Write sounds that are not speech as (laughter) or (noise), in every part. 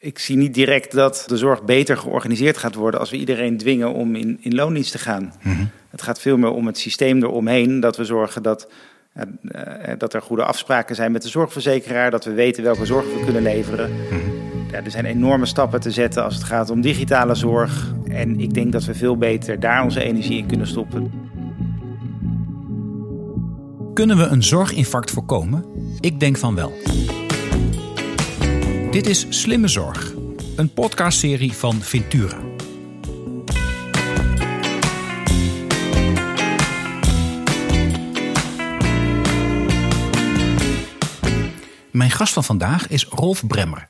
Ik zie niet direct dat de zorg beter georganiseerd gaat worden als we iedereen dwingen om in, in loondienst te gaan. Het gaat veel meer om het systeem eromheen, dat we zorgen dat, eh, eh, dat er goede afspraken zijn met de zorgverzekeraar, dat we weten welke zorg we kunnen leveren. Ja, er zijn enorme stappen te zetten als het gaat om digitale zorg. En ik denk dat we veel beter daar onze energie in kunnen stoppen. Kunnen we een zorginfarct voorkomen? Ik denk van wel. Dit is Slimme Zorg, een podcastserie van Ventura. Mijn gast van vandaag is Rolf Bremmer.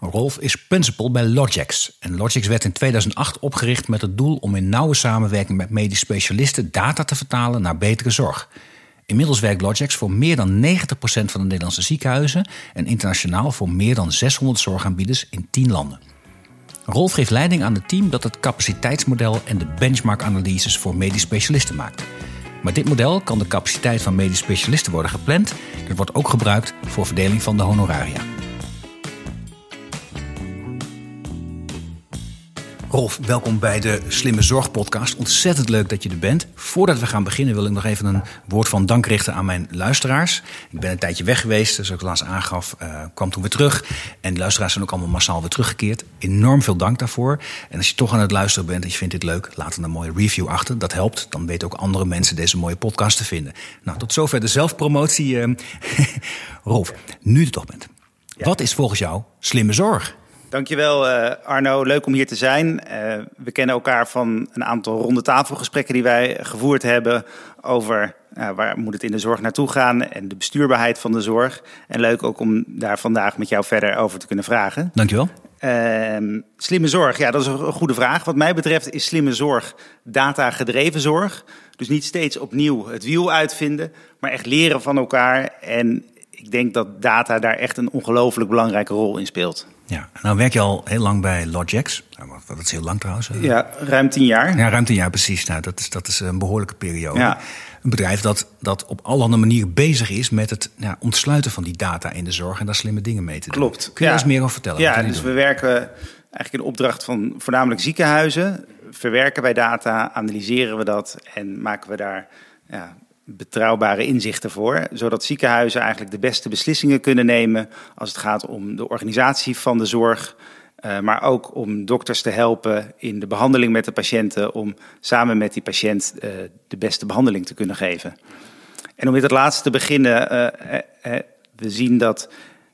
Rolf is principal bij Logix. En Logix werd in 2008 opgericht met het doel om in nauwe samenwerking met medisch specialisten data te vertalen naar betere zorg. Inmiddels werkt Logix voor meer dan 90% van de Nederlandse ziekenhuizen en internationaal voor meer dan 600 zorgaanbieders in 10 landen. Rolf geeft leiding aan het team dat het capaciteitsmodel en de benchmark-analyses voor medisch specialisten maakt. Met dit model kan de capaciteit van medisch specialisten worden gepland. Dit wordt ook gebruikt voor verdeling van de honoraria. Rolf, welkom bij de Slimme Zorg podcast. Ontzettend leuk dat je er bent. Voordat we gaan beginnen wil ik nog even een woord van dank richten aan mijn luisteraars. Ik ben een tijdje weg geweest, zoals ik laatst aangaf, uh, kwam toen weer terug. En de luisteraars zijn ook allemaal massaal weer teruggekeerd. Enorm veel dank daarvoor. En als je toch aan het luisteren bent en je vindt dit leuk, laat dan een mooie review achter. Dat helpt. Dan weten ook andere mensen deze mooie podcast te vinden. Nou, tot zover de zelfpromotie. Uh, (laughs) Rolf, nu je er toch bent. Ja. Wat is volgens jou slimme zorg? Dankjewel uh, Arno, leuk om hier te zijn. Uh, we kennen elkaar van een aantal ronde tafelgesprekken die wij gevoerd hebben over uh, waar moet het in de zorg naartoe gaan en de bestuurbaarheid van de zorg. En leuk ook om daar vandaag met jou verder over te kunnen vragen. Dankjewel. Ehm, slimme zorg, ja, dat is een goede vraag. Wat mij betreft is slimme zorg data-gedreven zorg. Dus niet steeds opnieuw het wiel uitvinden, maar echt leren van elkaar. En ik denk dat data daar echt een ongelooflijk belangrijke rol in speelt. Ja, nou werk je al heel lang bij Logix. Dat is heel lang trouwens. Ja, ruim tien jaar. Ja, ruim tien jaar precies. Nou, dat, is, dat is een behoorlijke periode. Ja. Een bedrijf dat, dat op allerhande manieren bezig is met het ja, ontsluiten van die data in de zorg en daar slimme dingen mee te doen. Klopt. Kun je ja. eens meer over vertellen? Ja, dus we werken eigenlijk in opdracht van voornamelijk ziekenhuizen. Verwerken wij data, analyseren we dat en maken we daar ja, betrouwbare inzichten voor, zodat ziekenhuizen eigenlijk de beste beslissingen kunnen nemen als het gaat om de organisatie van de zorg, uh, maar ook om dokters te helpen in de behandeling met de patiënten, om samen met die patiënt uh, de beste behandeling te kunnen geven. En om met het laatste te beginnen, uh, we zien dat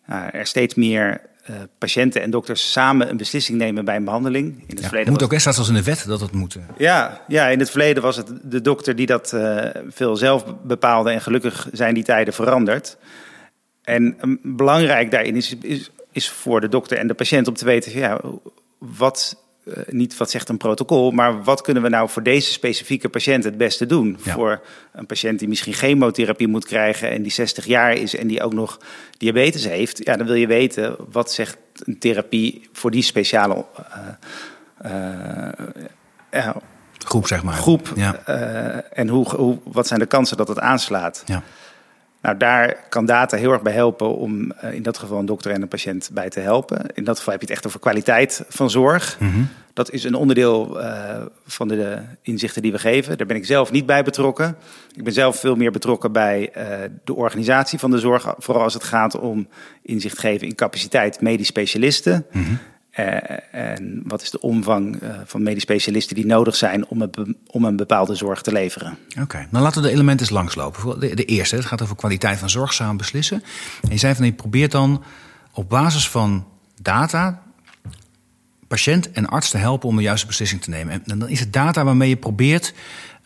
er steeds meer uh, patiënten en dokters samen een beslissing nemen bij een behandeling. In het ja, verleden moet ook echt zoals in de wet dat het moet. Ja, ja, in het verleden was het de dokter die dat uh, veel zelf bepaalde. En gelukkig zijn die tijden veranderd. En um, belangrijk daarin is, is, is voor de dokter en de patiënt om te weten... Ja, wat uh, niet wat zegt een protocol, maar wat kunnen we nou voor deze specifieke patiënt het beste doen? Ja. Voor een patiënt die misschien chemotherapie moet krijgen en die 60 jaar is en die ook nog diabetes heeft, ja, dan wil je weten wat zegt een therapie voor die speciale uh, uh, groep, zeg maar. Groep. Ja. en hoe, hoe, wat zijn de kansen dat het aanslaat? Ja. Nou, daar kan data heel erg bij helpen om uh, in dat geval een dokter en een patiënt bij te helpen. In dat geval heb je het echt over kwaliteit van zorg. Mm -hmm. Dat is een onderdeel uh, van de inzichten die we geven. Daar ben ik zelf niet bij betrokken. Ik ben zelf veel meer betrokken bij uh, de organisatie van de zorg. Vooral als het gaat om inzicht geven in capaciteit medisch specialisten. Mm -hmm. Uh, en wat is de omvang uh, van medisch specialisten die nodig zijn om een, om een bepaalde zorg te leveren? Oké, okay. nou laten we de elementen eens langslopen. De, de eerste, het gaat over kwaliteit van zorg samen beslissen. En je zei van je probeert dan op basis van data patiënt en arts te helpen om de juiste beslissing te nemen. En dan is het data waarmee je probeert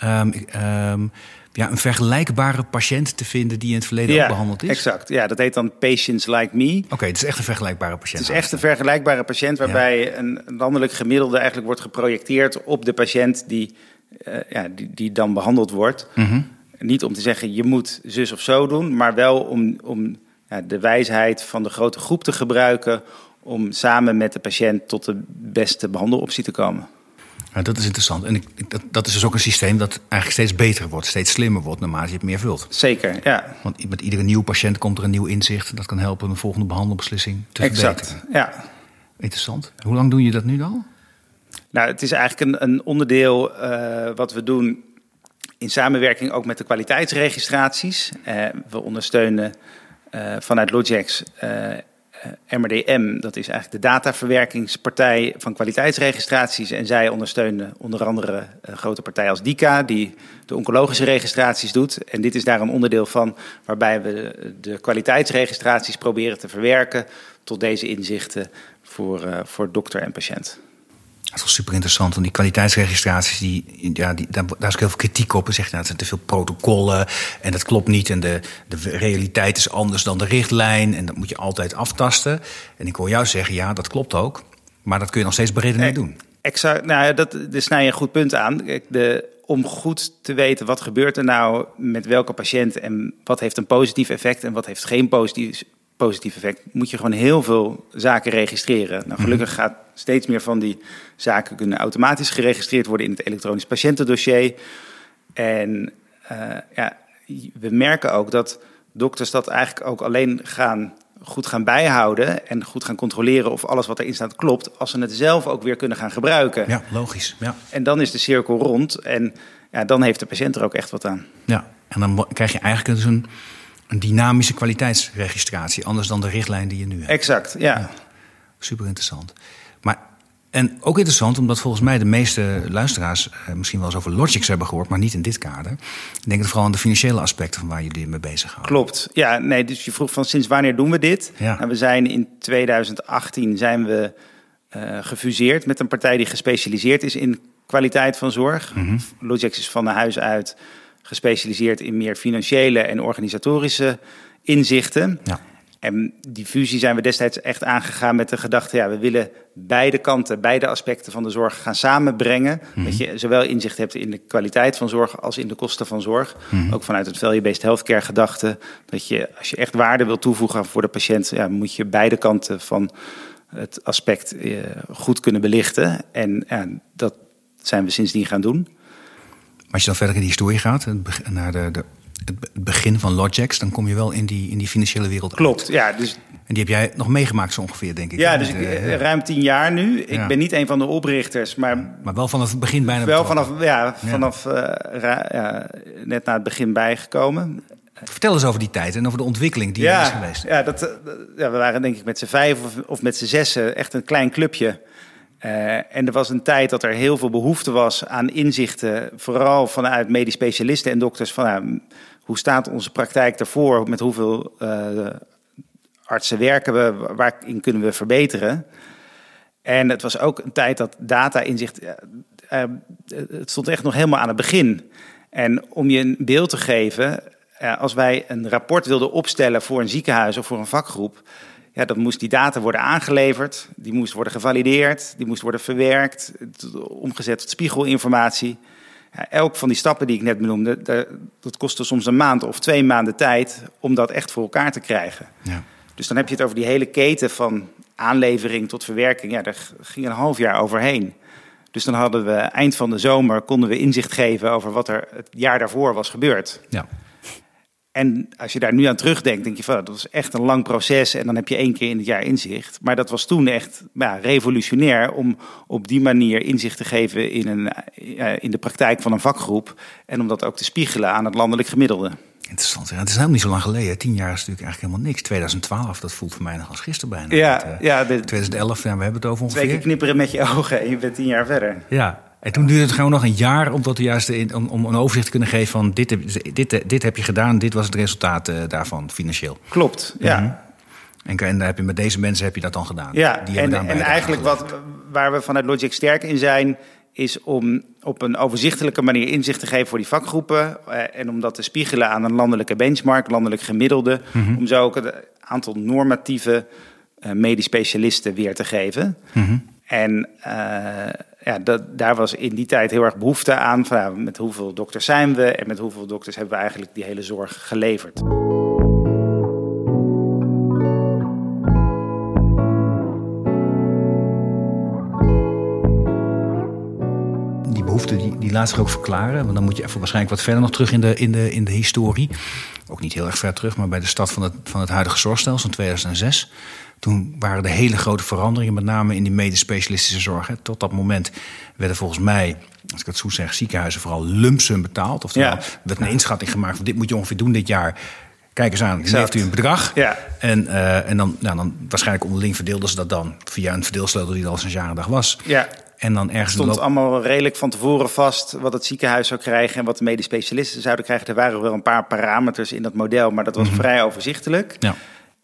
um, um, ja, een vergelijkbare patiënt te vinden die in het verleden ja, ook behandeld is? exact. Ja, dat heet dan Patients Like Me. Oké, okay, het is echt een vergelijkbare patiënt. Het is echt een vergelijkbare patiënt waarbij ja. een landelijk gemiddelde eigenlijk wordt geprojecteerd op de patiënt die, uh, ja, die, die dan behandeld wordt. Mm -hmm. Niet om te zeggen je moet zus of zo doen, maar wel om, om ja, de wijsheid van de grote groep te gebruiken om samen met de patiënt tot de beste behandeloptie te komen. Ja, dat is interessant. En ik, dat, dat is dus ook een systeem dat eigenlijk steeds beter wordt, steeds slimmer wordt naarmate je het meer vult. Zeker, ja. Want met iedere nieuwe patiënt komt er een nieuw inzicht dat kan helpen een volgende behandelbeslissing te exact, verbeteren. ja. Interessant. Hoe lang doe je dat nu al? Nou, het is eigenlijk een, een onderdeel uh, wat we doen in samenwerking ook met de kwaliteitsregistraties. Uh, we ondersteunen uh, vanuit Logex MRDM, dat is eigenlijk de dataverwerkingspartij van kwaliteitsregistraties. En zij ondersteunen onder andere een grote partij als DICA, die de oncologische registraties doet. En dit is daar een onderdeel van, waarbij we de kwaliteitsregistraties proberen te verwerken tot deze inzichten voor, uh, voor dokter en patiënt. Dat is wel super interessant, want die kwaliteitsregistraties, die, ja, die, daar, daar is ook heel veel kritiek op. En zegt, nou, het zijn te veel protocollen en dat klopt niet. En de, de realiteit is anders dan de richtlijn. En dat moet je altijd aftasten. En ik hoor jou zeggen, ja, dat klopt ook. Maar dat kun je nog steeds beredeneerd doen. Exact, nou ja, dat, daar snij je een goed punt aan. De, om goed te weten wat gebeurt er nou met welke patiënt en wat heeft een positief effect en wat heeft geen positief, positief effect, moet je gewoon heel veel zaken registreren. Nou, gelukkig gaat steeds meer van die zaken kunnen automatisch geregistreerd worden in het elektronisch patiëntendossier. En uh, ja, we merken ook dat dokters dat eigenlijk ook alleen gaan goed gaan bijhouden en goed gaan controleren of alles wat erin staat klopt, als ze het zelf ook weer kunnen gaan gebruiken. Ja, logisch. Ja. En dan is de cirkel rond en ja, dan heeft de patiënt er ook echt wat aan. Ja, en dan krijg je eigenlijk dus een een dynamische kwaliteitsregistratie, anders dan de richtlijn die je nu hebt. Exact, ja. super interessant. En ook interessant, omdat volgens mij de meeste luisteraars eh, misschien wel eens over Logix hebben gehoord, maar niet in dit kader. Ik denk het vooral aan de financiële aspecten van waar jullie mee bezig gaan. Klopt, ja. Nee, dus je vroeg van sinds wanneer doen we dit? Ja. Nou, we zijn in 2018 zijn we uh, gefuseerd met een partij die gespecialiseerd is in kwaliteit van zorg. Mm Logix is van de huis uit gespecialiseerd in meer financiële en organisatorische inzichten. Ja. En die fusie zijn we destijds echt aangegaan met de gedachte: ja, we willen beide kanten, beide aspecten van de zorg gaan samenbrengen. Mhm. Dat je zowel inzicht hebt in de kwaliteit van zorg als in de kosten van zorg. Mhm. Ook vanuit het value-based healthcare gedachte. Dat je, als je echt waarde wil toevoegen voor de patiënt, ja, moet je beide kanten van het aspect eh, goed kunnen belichten. En ja, dat zijn we sindsdien gaan doen als je dan verder in de historie gaat, naar de, de, het begin van Logix, dan kom je wel in die, in die financiële wereld. Klopt, ja. Dus... En die heb jij nog meegemaakt zo ongeveer, denk ik. Ja, dus ik, eh, ruim tien jaar nu. Ik ben niet een van de oprichters, maar... Maar wel vanaf het begin bijna Wel vanaf, ja, vanaf uh, ja, net na het begin bijgekomen. Vertel eens over die tijd en over de ontwikkeling die er is geweest. Ja, dat, eh, ja, we waren denk ik met z'n vijf of, of met z'n zessen echt een klein clubje. Uh, en er was een tijd dat er heel veel behoefte was aan inzichten, vooral vanuit medisch specialisten en dokters. Van, nou, hoe staat onze praktijk ervoor? Met hoeveel uh, artsen werken we? Waarin kunnen we verbeteren? En het was ook een tijd dat data-inzicht. Uh, het stond echt nog helemaal aan het begin. En om je een beeld te geven, als wij een rapport wilden opstellen voor een ziekenhuis of voor een vakgroep ja, dan moest die data worden aangeleverd, die moest worden gevalideerd, die moest worden verwerkt, omgezet tot spiegelinformatie. Elk van die stappen die ik net benoemde, dat kostte soms een maand of twee maanden tijd om dat echt voor elkaar te krijgen. Ja. Dus dan heb je het over die hele keten van aanlevering tot verwerking. Ja, daar ging een half jaar overheen. Dus dan hadden we eind van de zomer konden we inzicht geven over wat er het jaar daarvoor was gebeurd. Ja. En als je daar nu aan terugdenkt, denk je van dat was echt een lang proces en dan heb je één keer in het jaar inzicht. Maar dat was toen echt ja, revolutionair om op die manier inzicht te geven in, een, in de praktijk van een vakgroep. En om dat ook te spiegelen aan het landelijk gemiddelde. Interessant. Ja, het is helemaal niet zo lang geleden. Tien jaar is natuurlijk eigenlijk helemaal niks. 2012, dat voelt voor mij nog als gisteren bijna. Ja, eh, ja 2011, ja, we hebben het over ongeveer. Twee keer knipperen met je ogen en je bent tien jaar verder. Ja, en toen duurde het gewoon nog een jaar om, tot juiste om, om een overzicht te kunnen geven van dit, dit, dit heb je gedaan, dit was het resultaat uh, daarvan financieel. Klopt, ja. Mhm. En, en heb je, met deze mensen heb je dat dan gedaan. Ja, Die en, en eigenlijk wat, waar we vanuit Logic sterk in zijn, is om op een overzichtelijke manier inzicht te geven voor die vakgroepen. Eh, en om dat te spiegelen aan een landelijke benchmark, landelijk gemiddelde. Mhm. Om zo ook het aantal normatieve uh, medisch specialisten weer te geven. Mm En uh, dat, daar was in die tijd heel erg behoefte aan. Van, met hoeveel dokters zijn we en met hoeveel dokters hebben we eigenlijk die hele zorg geleverd. Die behoefte die, die laat zich ook verklaren. Want dan moet je even waarschijnlijk wat verder nog terug in de, in de, in de historie. Ook niet heel erg ver terug, maar bij de start van het, van het huidige zorgstelsel in 2006 Toen waren er hele grote veranderingen, met name in die medisch specialistische zorg. Hè. Tot dat moment werden volgens mij, als ik het zo zeg, ziekenhuizen vooral lumpsum betaald. Oftewel, Ja. er werd een inschatting gemaakt van dit moet je ongeveer doen dit jaar. Kijk eens aan, dan heeft u een bedrag. Ja. En, eh, en dan, nou, dan waarschijnlijk onderling verdeelden ze dat dan via een verdeelsleutel die er al sinds jaren dag was. Ja, En dan ergens stond loop- allemaal redelijk van tevoren vast wat het ziekenhuis zou krijgen en wat de medisch specialisten zouden krijgen. Er waren wel een paar parameters in dat model, maar dat was vrij overzichtelijk. Ja.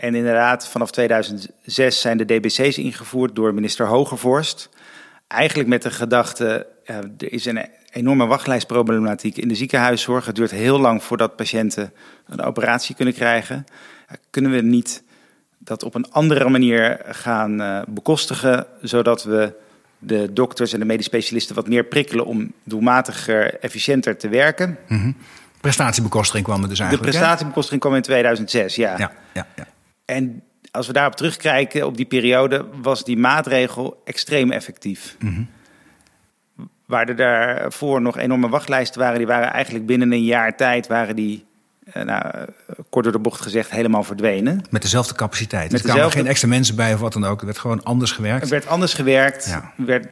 En inderdaad, vanaf 2006 zijn de DBC's ingevoerd door minister Hogevorst. Eigenlijk met de gedachte, ja, er is een enorme wachtlijstproblematiek in de ziekenhuiszorg. Het duurt heel lang voordat patiënten een operatie kunnen krijgen. Ja, Kunnen we niet dat op een andere manier gaan eh, bekostigen, zodat we de dokters en de medisch specialisten wat meer prikkelen om doelmatiger, efficiënter te werken. Mhm. Prestatiebekostiging kwam er dus De eigenlijk. hè? prestatiebekostiging kwam in 2006, ja. Ja, ja, ja. En als we daarop terugkijken, op die periode, was die maatregel extreem effectief. Waar er daarvoor nog enorme wachtlijsten waren, die waren eigenlijk binnen een jaar tijd, waren die, eh, nou, kort door de bocht gezegd, helemaal verdwenen. Met dezelfde capaciteit. Met er kwamen dezelfde- geen extra mensen bij of wat dan ook. Er werd gewoon anders gewerkt. Er werd anders gewerkt, Ja. werd,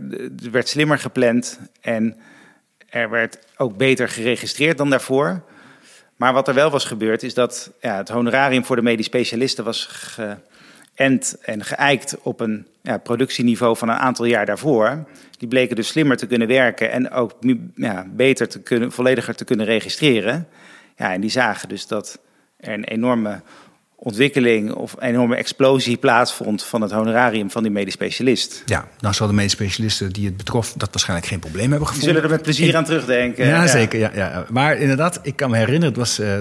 er werd slimmer gepland en er werd ook beter geregistreerd dan daarvoor. Maar wat er wel was gebeurd, is dat ja, het honorarium voor de medisch specialisten was geënt en geëikt op een ja, productieniveau van een aantal jaar daarvoor. Die bleken dus slimmer te kunnen werken en ook ja, beter te kunnen, vollediger te kunnen registreren. Ja, en die zagen dus dat er een enorme ontwikkeling of een enorme explosie plaatsvond van het honorarium van die medisch specialist. Ja, nou zullen de medisch specialisten die het betrof dat waarschijnlijk geen probleem hebben Die gevonden. zullen er met plezier aan terugdenken. Ja, zeker. Ja, ja. Maar inderdaad, ik kan me herinneren, het was. eh,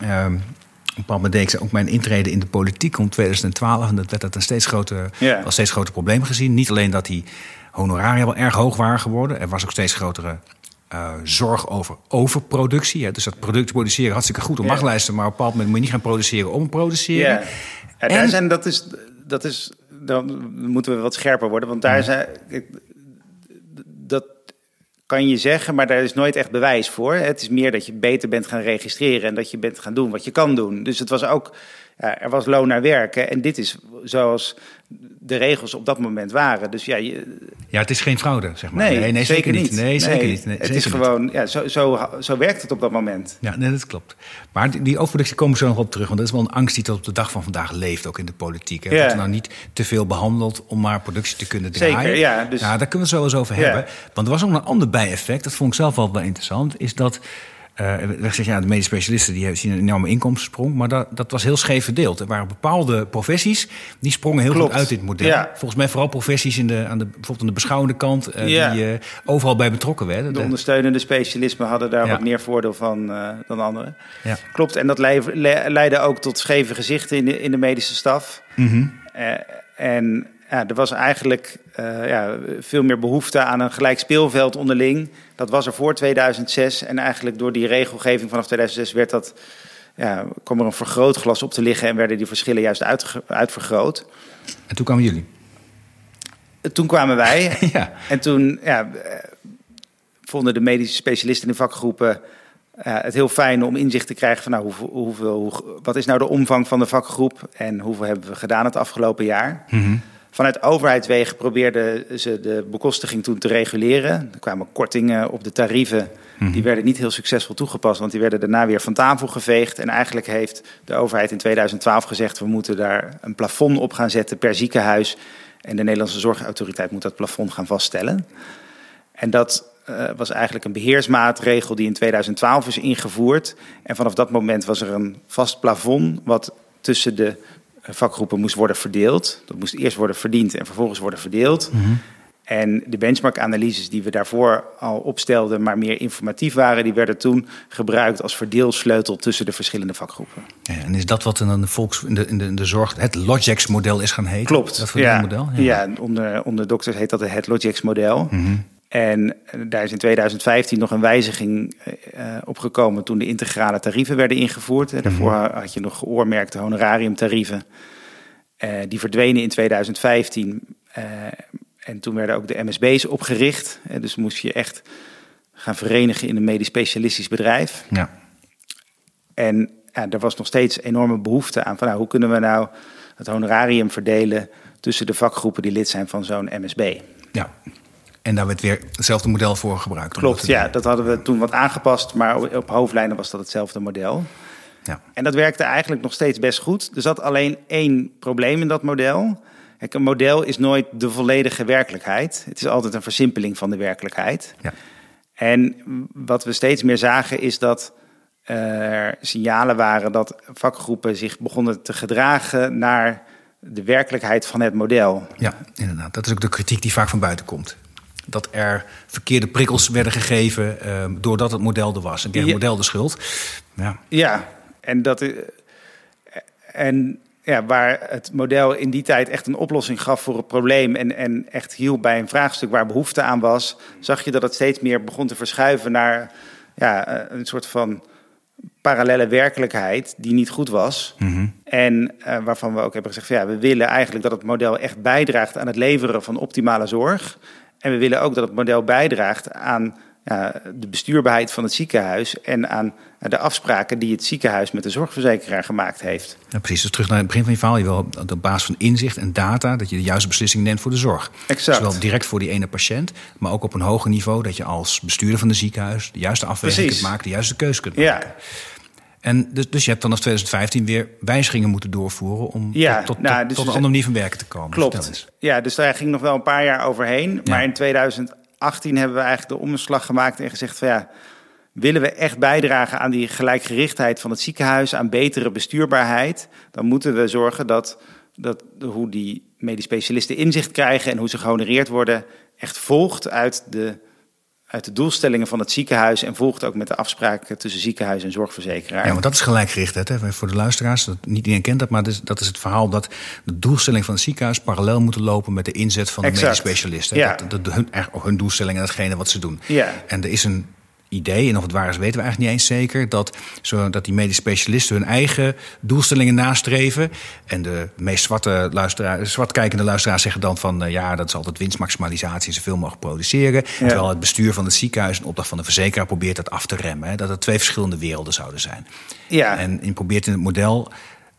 ehm, op een bepaald moment ook mijn intrede in de politiek om 2012. En dat werd dat een steeds groter, als steeds groter probleem gezien. Niet alleen dat die honoraria wel erg hoog waren geworden. Er was ook steeds grotere eh, zorg over overproductie. Hè. Dus dat product produceren hartstikke goed op Ja. Maar op een bepaald moment moet je niet gaan produceren om produceren. Ja, En- dat is, dat is, dan moeten we wat scherper worden. Want daar zijn, dat kan je zeggen, maar daar is nooit echt bewijs voor. Het is meer dat je beter bent gaan registreren en dat je bent gaan doen wat je kan doen. Dus het was ook, er was loon naar werken. En dit is zoals de regels op dat moment waren. Dus ja, je, Ja, het is geen fraude, zeg maar. nee, zeker, niet. Nee, zeker niet. Nee, het zeker is niet. gewoon, ja, zo, zo, zo werkt het op dat moment. Ja, nee, dat klopt. Maar die, die overproductie komen we zo nog op terug. Want dat is wel een angst die tot op de dag van vandaag leeft, ook in de politiek. Hè? Ja. Dat er nou niet te veel behandeld om maar productie te kunnen draaien. Zeker, ja, dus- daar kunnen we het zo eens over Ja. hebben. Want er was ook nog een ander bijeffect, dat vond ik zelf wel wel interessant, is dat... er gezegd, ja, de medisch specialisten die hebben- zien een enorme inkomstensprong, maar dat, dat was heel scheef verdeeld. Er waren bepaalde professies die sprongen heel Klopt. goed uit dit model. Ja. Volgens mij vooral professies in de, aan de, bijvoorbeeld aan de beschouwende kant, eh, Ja. die eh, overal bij betrokken werden. De De- ondersteunende specialismen hadden daar Ja. wat meer voordeel van dan anderen. ja. Klopt, en dat lei- le- leidde ook tot scheve gezichten in de, in de medische staf. Mhm. En ja, er was eigenlijk ja, veel meer behoefte aan een gelijk speelveld onderling. Dat was er voor 2006. En eigenlijk door die regelgeving vanaf 2006 werd dat, ja, kwam er een vergrootglas op te liggen en werden die verschillen juist uitvergroot. En toen kwamen jullie. Toen kwamen wij (laughs) ja. en toen ja, eh, vonden de medische specialisten in de vakgroepen eh, het heel fijn om inzicht te krijgen van nou, hoeveel, hoeveel, hoe- wat is nou de omvang van de vakgroep en hoeveel hebben we gedaan het afgelopen jaar. Mhm. Vanuit overheidswegen probeerden ze de bekostiging toen te reguleren. Er kwamen kortingen op de tarieven. Die werden niet heel succesvol toegepast, want die werden daarna weer van tafel geveegd. En eigenlijk heeft de overheid in 2012 gezegd: we moeten daar een plafond op gaan zetten per ziekenhuis. En de Nederlandse Zorgautoriteit moet dat plafond gaan vaststellen. En dat eh, was eigenlijk een beheersmaatregel die in 2012 is ingevoerd. En vanaf dat moment was er een vast plafond wat tussen de vakgroepen moest worden verdeeld. Dat moest eerst worden verdiend en vervolgens worden verdeeld. En de benchmark-analyses die we daarvoor al opstelden, maar meer informatief waren, die werden toen gebruikt als verdeelsleutel tussen de verschillende vakgroepen. Ja, en is dat wat in de, volks, in de, in de, in de zorg het Logix-model is gaan heten? Klopt. Dat ja. model? Ja, onder, onder dokters heet dat het Logix-model. Mhm. En eh, daar is in 2015 nog een wijziging eh, opgekomen toen de integrale tarieven werden ingevoerd. Eh, Daarvoor had je nog geoormerkte honorariumtarieven. Eh, die verdwenen in 2015. eh, en toen werden ook de MSB's opgericht. Eh, dus moest je echt gaan verenigen in een medisch specialistisch bedrijf. Ja. En ja, er was nog steeds enorme behoefte aan van nou, hoe kunnen we nou het honorarium verdelen tussen de vakgroepen die lid zijn van zo'n MSB. Ja, en daar werd weer hetzelfde model voor gebruikt. Klopt, ja, dat hadden we toen wat aangepast, maar op hoofdlijnen was dat hetzelfde model. Ja. En dat werkte eigenlijk nog steeds best goed. Er zat alleen één probleem in dat model. een model is nooit de volledige werkelijkheid. Het is altijd een versimpeling van de werkelijkheid. Ja. En wat we steeds meer zagen is dat er signalen waren dat vakgroepen zich begonnen te gedragen naar de werkelijkheid van het model. Ja, inderdaad. Dat is ook de kritiek die vaak van buiten komt. Dat er verkeerde prikkels werden gegeven uh, doordat het model er was. En die ja. model de schuld. Ja, ja en, dat, eh, en ja, waar het model in die tijd echt een oplossing gaf voor het probleem en, en echt hielp bij een vraagstuk waar behoefte aan was, zag je dat het steeds meer begon te verschuiven naar ja, eh, een soort van parallele werkelijkheid die niet goed was. Mhm. En uh, waarvan we ook hebben gezegd: van, ja, we willen eigenlijk dat het model echt bijdraagt aan het leveren van optimale zorg. En we willen ook dat het model bijdraagt aan ja, de bestuurbaarheid van het ziekenhuis en aan de afspraken die het ziekenhuis met de zorgverzekeraar gemaakt heeft. Ja, precies, dus terug naar het begin van je verhaal. Je wil op basis van inzicht en data dat je de juiste beslissing neemt voor de zorg. Exact. Zowel direct voor die ene patiënt, maar ook op een hoger niveau dat je als bestuurder van het ziekenhuis de juiste afweging kunt maken, de juiste keuze kunt maken. Ja. En dus, dus je hebt dan als 2015 weer wijzigingen moeten doorvoeren om ja, tot, tot, nou, dus tot een andere manier van werken te komen. Klopt. Ja, dus daar ging nog wel een paar jaar overheen. Maar in 2018 hebben we eigenlijk de omslag gemaakt en gezegd van ja, willen we echt bijdragen aan die gelijkgerichtheid van het ziekenhuis, aan betere bestuurbaarheid, dan moeten we zorgen dat, dat hoe die medisch specialisten inzicht krijgen en hoe ze gehonoreerd worden, echt volgt uit de uit de doelstellingen van het ziekenhuis en volgt ook met de afspraken tussen ziekenhuis en zorgverzekeraar. Ja, want dat is gelijkgericht, hè, voor de luisteraars. Dat, niet iedereen kent dat, maar dat is, het verhaal dat de doelstellingen van het ziekenhuis parallel moeten lopen met de inzet van de medisch specialisten. Ja. Dat, dat, hun, hun doelstellingen en datgene wat ze doen. Ja. En er is een idee, en of het waar is weten we eigenlijk niet eens zeker, dat, zodat die medisch specialisten hun eigen doelstellingen nastreven. En de meest zwarte luisteraar, zwartkijkende luisteraars zeggen dan van uh, ja, dat is altijd winstmaximalisatie, zoveel mogelijk produceren. Terwijl het bestuur van het ziekenhuis een opdracht van de verzekeraar probeert dat af te remmen. Hè, dat het twee verschillende werelden zouden zijn. Ja. En in probeert in het model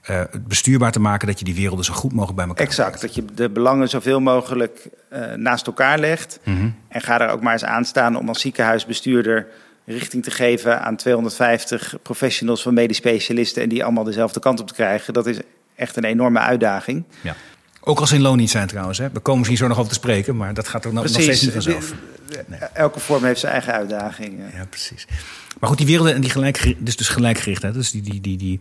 uh, bestuurbaar te maken dat je die werelden zo goed mogelijk bij elkaar Exact, dat je de belangen zoveel mogelijk uh, naast elkaar legt. Mhm. En ga er ook maar eens aan staan om als ziekenhuisbestuurder richting te geven aan 250 professionals van medisch specialisten en die allemaal dezelfde kant op te krijgen. Dat is echt een enorme uitdaging. Ja. Ook als ze in loon niet zijn trouwens. Hè? We komen misschien zo nog over te spreken, maar dat gaat er nog, steeds niet vanzelf. Nee. Elke vorm heeft zijn eigen uitdaging. Ja, precies. Maar goed, die werelden en die gelijk, dus, dus gelijkgericht. Hè? Dus die, die, die, die,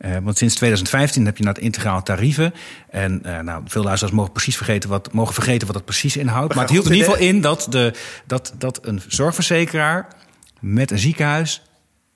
uh, want sinds 2015 heb je het integraal tarieven. En uh, nou, veel luisteraars mogen precies vergeten wat, mogen vergeten wat het precies inhoudt. Maar het hield in ieder geval in dat, de, dat, dat een zorgverzekeraar met een ziekenhuis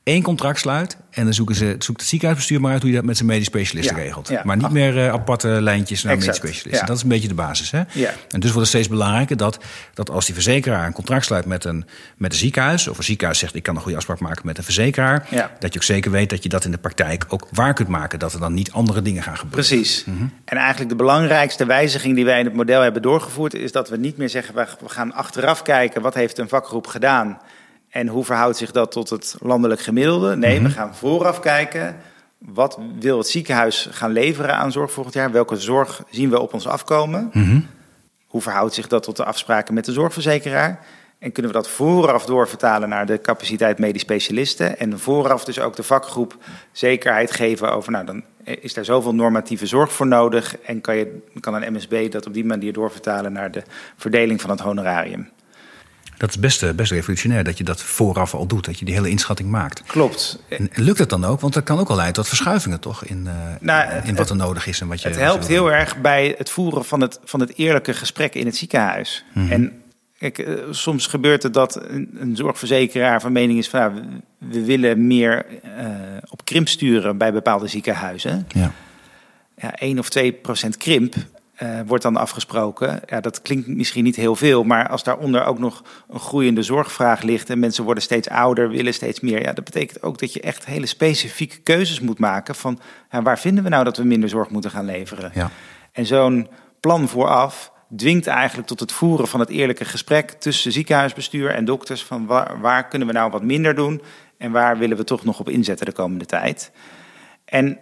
één contract sluit. En dan zoeken ze, zoekt het ziekenhuisbestuur maar uit hoe je dat met zijn medisch specialisten regelt. maar niet meer uh, aparte lijntjes naar medisch specialisten. Dat is een beetje de basis. Hè? En dus wordt het steeds belangrijker dat, dat als die verzekeraar een contract sluit met een, met een ziekenhuis. of een ziekenhuis zegt ik kan een goede afspraak maken met een verzekeraar. dat je ook zeker weet dat je dat in de praktijk ook waar kunt maken. Dat er dan niet andere dingen gaan gebeuren. Precies. Mhm. En eigenlijk de belangrijkste wijziging die wij in het model hebben doorgevoerd. is dat we niet meer zeggen we gaan achteraf kijken wat heeft een vakgroep gedaan en hoe verhoudt zich dat tot het landelijk gemiddelde? Nee, we mhm. gaan vooraf kijken. Wat wil het ziekenhuis gaan leveren aan zorg volgend jaar? Welke zorg zien we op ons afkomen? Mhm. Hoe verhoudt zich dat tot de afspraken met de zorgverzekeraar? En kunnen we dat vooraf doorvertalen naar de capaciteit medisch specialisten? En vooraf dus ook de vakgroep zekerheid geven over, nou dan is daar zoveel normatieve zorg voor nodig. En kan, je, kan een MSB dat op die manier doorvertalen naar de verdeling van het honorarium. Dat is best, eh, best revolutionair dat je dat vooraf al doet, dat je die hele inschatting maakt. Klopt. En lukt het dan ook? Want dat kan ook al leiden tot verschuivingen, toch? In, uh, nou, in wat er nodig is en wat je. Het helpt heel erg bij het voeren van het, van het eerlijke gesprek in het ziekenhuis. Mhm. En kijk, eh, soms gebeurt het dat een, een, zorgverzekeraar van mening is van nou, we, willen meer uh, op krimp sturen bij bepaalde ziekenhuizen. Ja. Ja, 1 of 2 procent krimp uh, wordt dan afgesproken. Ja, dat klinkt misschien niet heel veel, maar als daaronder ook nog een groeiende zorgvraag ligt en mensen worden steeds ouder, willen steeds meer, ja, dat betekent ook dat je echt hele specifieke keuzes moet maken van ja, waar vinden we nou dat we minder zorg moeten gaan leveren. Ja. En zo'n plan vooraf dwingt eigenlijk tot het voeren van het eerlijke gesprek tussen ziekenhuisbestuur en dokters van waar, waar kunnen we nou wat minder doen en waar willen we toch nog op inzetten de komende tijd. En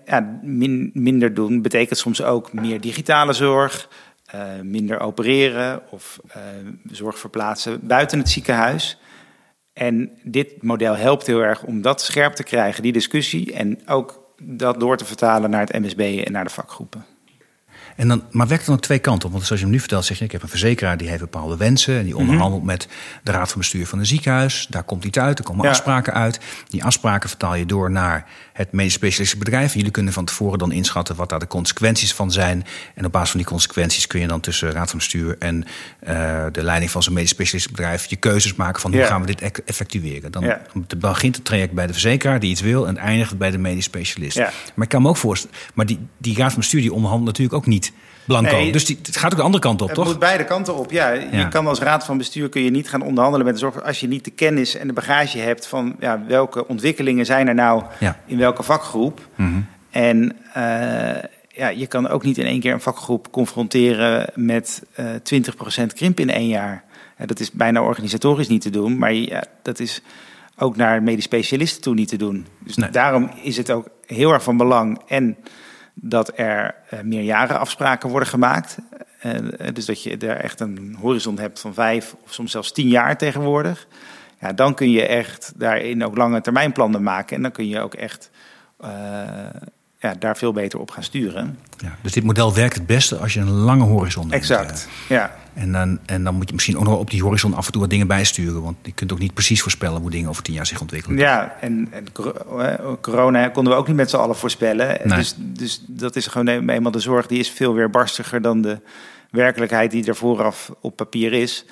minder doen betekent soms ook meer digitale zorg, uh, minder opereren of uh, zorg verplaatsen buiten het ziekenhuis. En dit model helpt heel erg om dat scherp te krijgen, die discussie, en ook dat door te vertalen naar het MSB en naar de vakgroepen. En dan, maar werkt dan twee kanten op? Want zoals je hem nu vertelt, zeg je: ik heb een verzekeraar die heeft bepaalde wensen. En die mhm. onderhandelt met de raad van bestuur van een ziekenhuis. Daar komt iets uit, er komen afspraken uit. Die afspraken vertaal je door naar het medisch specialistische bedrijf. Jullie kunnen van tevoren dan inschatten wat daar de consequenties van zijn. En op basis van die consequenties kun je dan tussen raad van bestuur en uh, de leiding van zo'n medisch specialistisch bedrijf je keuzes maken van hoe gaan we dit e-, effectueren. Dan ja. begint het traject bij de verzekeraar die iets wil en eindigt het bij de medisch specialist. Maar ik kan me ook voorstellen, maar die, die raad van bestuur die onderhandelt natuurlijk ook niet blanco. dus die, het gaat ook de andere kant op, het toch? Het moet beide kanten op, ja. Je kan als raad van bestuur kun je niet gaan onderhandelen met de zorg... als je niet de kennis en de bagage hebt van ja, welke ontwikkelingen zijn er nou in welke vakgroep. Mm En uh, ja, je kan ook niet in één keer een vakgroep confronteren met uh, eh, 20% krimp in één jaar. Ja, dat is bijna organisatorisch niet te doen, maar ja, dat is ook naar medisch specialisten toe niet te doen. Dus daarom is het ook heel erg van belang en dat er uh, meerjarenafspraken worden gemaakt. Uh, dus dat je er echt een horizon hebt van vijf of soms zelfs tien jaar tegenwoordig. Ja, dan kun je echt daarin ook lange termijnplannen maken. En dan kun je ook echt uh, ja, daar veel beter op gaan sturen. Ja, dus dit model werkt het beste als je een lange horizon hebt. Exact, ja. En dan, en dan moet je misschien ook nog op die horizon af en toe wat dingen bijsturen. Want je kunt ook niet precies voorspellen hoe dingen over tien jaar zich ontwikkelen. Ja, en, en corona konden we ook niet met z'n allen voorspellen. Dus, dus dat is gewoon eenmaal de zorg, die is veel weer barstiger dan de werkelijkheid die er vooraf op papier is.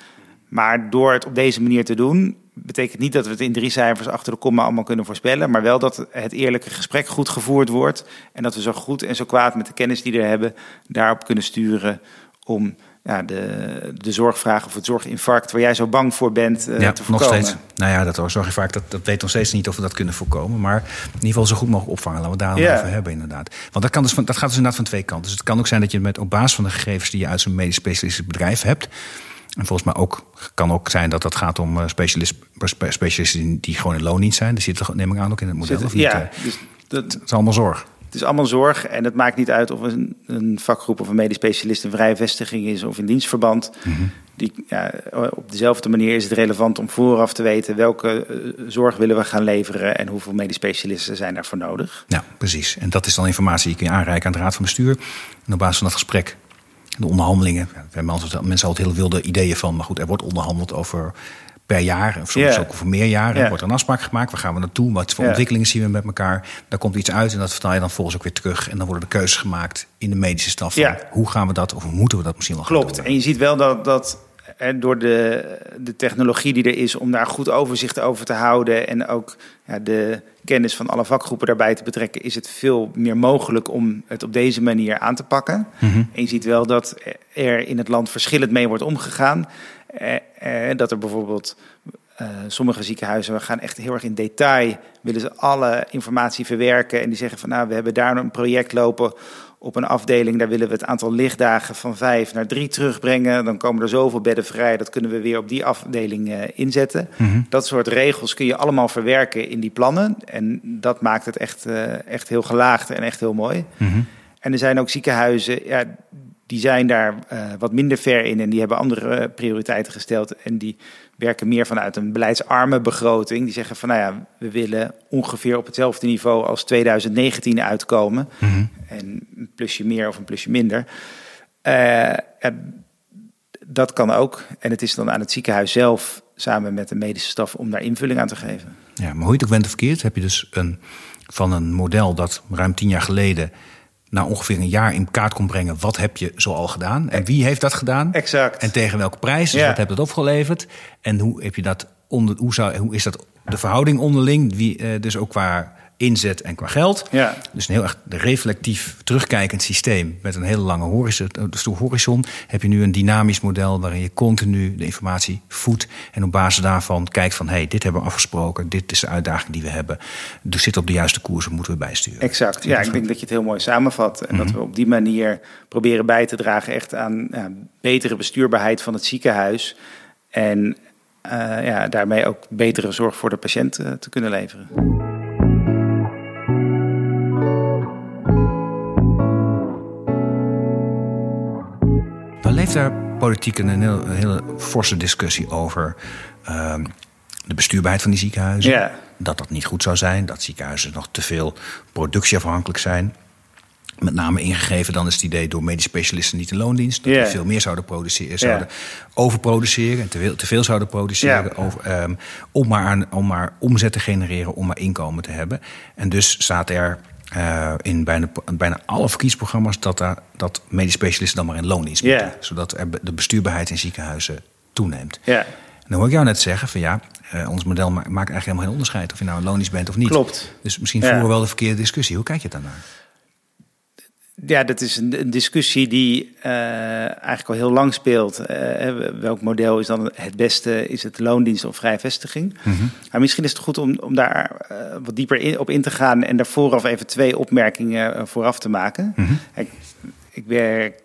Maar door het op deze manier te doen, betekent niet dat we het in drie cijfers achter de komma allemaal kunnen voorspellen. Maar wel dat het eerlijke gesprek goed gevoerd wordt. En dat we zo goed en zo kwaad met de kennis die we hebben, daarop kunnen sturen om ja, de, de zorgvraag of het zorginfarct waar jij zo bang voor bent uh, ja, te voorkomen. Nog steeds. Nou ja, dat zorginfarct, dat, dat weet nog steeds niet of we dat kunnen voorkomen. Maar in ieder geval zo goed mogelijk opvangen. Laten we daar ja. over hebben inderdaad. Want dat, kan dus van, dat gaat dus inderdaad van twee kanten. Dus het kan ook zijn dat je met op basis van de gegevens die je uit zo'n medisch specialistisch bedrijf hebt... En volgens mij ook, kan ook zijn dat dat gaat om uh, specialisten die gewoon in loondienst zijn. Die zitten, neem ik aan, ook in het model. Zit, of niet? Ja, eh? dus dat, het is allemaal zorg. Het is allemaal zorg en het maakt niet uit of een, een vakgroep of een medisch specialist een vrije vestiging is of in dienstverband. Mhm. Die, ja, op dezelfde manier is het relevant om vooraf te weten welke uh, zorg willen we gaan leveren en hoeveel medisch specialisten zijn daarvoor nodig. Ja, precies. En dat is dan informatie die kun je aanreiken aan de Raad van Bestuur. En op basis van dat gesprek de onderhandelingen. Ja, hebben mensen altijd heel wilde ideeën van. Maar goed, er wordt onderhandeld over per jaar, of soms ook over meer jaren. Er wordt een afspraak gemaakt. Waar gaan we naartoe? Wat voor ontwikkelingen zien we met elkaar? Daar komt iets uit en dat vertaal je dan volgens ook weer terug. En dan worden de keuzes gemaakt in de medische staf. Hoe gaan we dat, of moeten we dat misschien wel Klopt. En je ziet wel dat, dat door de, de technologie die er is om daar goed overzicht over te houden en ook ja, de kennis van alle vakgroepen daarbij te betrekken, is het veel meer mogelijk om het op deze manier aan te pakken. Mhm. En je ziet wel dat er in het land verschillend mee wordt omgegaan. Eh, eh, dat er bijvoorbeeld uh, sommige ziekenhuizen gaan echt heel erg in detail, willen ze alle informatie verwerken en die zeggen van nou we hebben daar een project lopen op een afdeling, daar willen we het aantal lichtdagen van vijf naar drie terugbrengen. Dan komen er zoveel bedden vrij, dat kunnen we weer op die afdeling uh, inzetten. Mhm. Dat soort regels kun je allemaal verwerken in die plannen. En dat maakt het echt, uh, echt heel gelaagd en echt heel mooi. Mhm. En er zijn ook ziekenhuizen, ja, die zijn daar uh, wat minder ver in en die hebben andere prioriteiten gesteld. En die werken meer vanuit een beleidsarme begroting. Die zeggen van nou ja, we willen ongeveer op hetzelfde niveau als 2019 uitkomen. Mm En plusje meer of een plusje minder. Uh, dat kan ook. En het is dan aan het ziekenhuis zelf samen met de medische staf om daar invulling aan te geven. Ja, maar hoe je het ook bent of verkeerd, heb je dus een, van een model dat ruim tien jaar geleden na ongeveer een jaar in kaart kon brengen. Wat heb je zo al gedaan? En wie heeft dat gedaan? Exact. En tegen welke prijs? Dus wat heb je dat opgeleverd? En hoe heb je dat onder, hoe, zou, hoe is dat de verhouding onderling? Wie, uh, dus ook qua inzet en qua geld. Ja. Dus een heel erg reflectief terugkijkend systeem met een hele lange horizon, dus horizon. Heb je nu een dynamisch model waarin je continu de informatie voedt en op basis daarvan kijkt van hé, hey, dit hebben we afgesproken, dit is de uitdaging die we hebben. Dus zit op de juiste koers, moeten we bijsturen. Exact. Ja, ik denk dat je het heel mooi samenvat en dat mhm. we op die manier proberen bij te dragen echt aan ja, betere bestuurbaarheid van het ziekenhuis. En uh, ja, daarmee ook betere zorg voor de patiënt uh, te kunnen leveren. Leeft daar politiek een, heel, een hele forse discussie over ehm, de bestuurbaarheid van die ziekenhuizen. Dat dat niet goed zou zijn, dat ziekenhuizen nog te veel productieafhankelijk zijn. Met name ingegeven dan is het idee door medisch specialisten niet in loondienst. Dat die veel meer zouden produceren, zouden overproduceren en te veel, te veel zouden produceren. Over, ehm, om, maar aan, om maar omzet te genereren, om maar inkomen te hebben. En dus staat er eh, in bijna, bijna alle verkiezingsprogramma's dat, daar, dat medisch specialisten dan maar in loondienst Ja. moeten. Zodat er de bestuurbaarheid in ziekenhuizen toeneemt. Ja, En dan hoor ik jou net zeggen van ja, eh, ons model ma- maakt eigenlijk helemaal geen onderscheid of je nou een loondienst bent of niet. Klopt. Dus misschien Ja. voeren we wel de verkeerde discussie. Hoe kijk je daarnaar? Ja dat is een, een discussie die eh, eigenlijk al heel lang speelt. Eh, welk model is dan het beste? Is het loondienst of vrije vestiging? Maar misschien is het goed om, om daar eh, wat dieper in, op in te gaan en daar vooraf even twee opmerkingen vooraf te maken. Ik, ik werk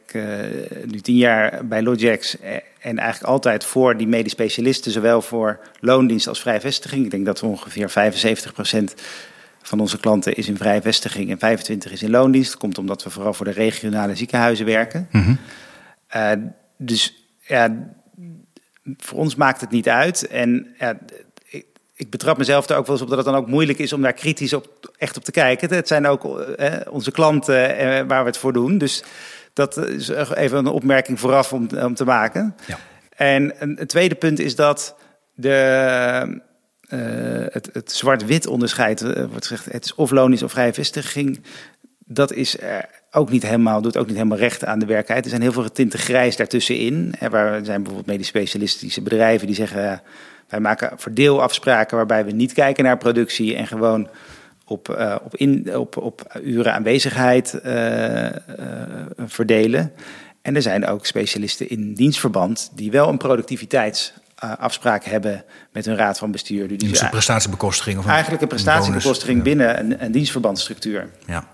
nu tien jaar bij Logex en eigenlijk altijd voor die medisch specialisten, zowel voor loondienst als vrije vestiging. Ik denk dat we ongeveer 75% van onze klanten is in vrije vestiging en 25% is in loondienst. Dat komt omdat we vooral voor de regionale ziekenhuizen werken. Eh, dus ja, voor ons maakt het niet uit. En ja, ik, ik betrap mezelf er ook wel eens op dat het dan ook moeilijk is om daar kritisch op, echt op te kijken. Het zijn ook eh, onze klanten eh, waar we het voor doen. Dus dat is even een opmerking vooraf om, om te maken. Ja. En een, een tweede punt is dat de, eh, het, het zwart-wit onderscheid, eh, wordt gezegd, het is of loonisch of vrije vestiging. Dat is er ook niet helemaal, doet ook niet helemaal recht aan de werkelijkheid. Er zijn heel veel tinten grijs daartussenin. Er zijn bijvoorbeeld medisch specialistische bedrijven die zeggen... wij maken verdeelafspraken waarbij we niet kijken naar productie... en gewoon op, eh, op, in, op, op uren aanwezigheid eh, eh, verdelen. En er zijn ook specialisten in dienstverband... die wel een productiviteitsafspraak hebben met hun raad van bestuur. Dus een prestatiebekostiging of een eigenlijk een prestatiebekostiging binnen een, een dienstverbandstructuur. Ja.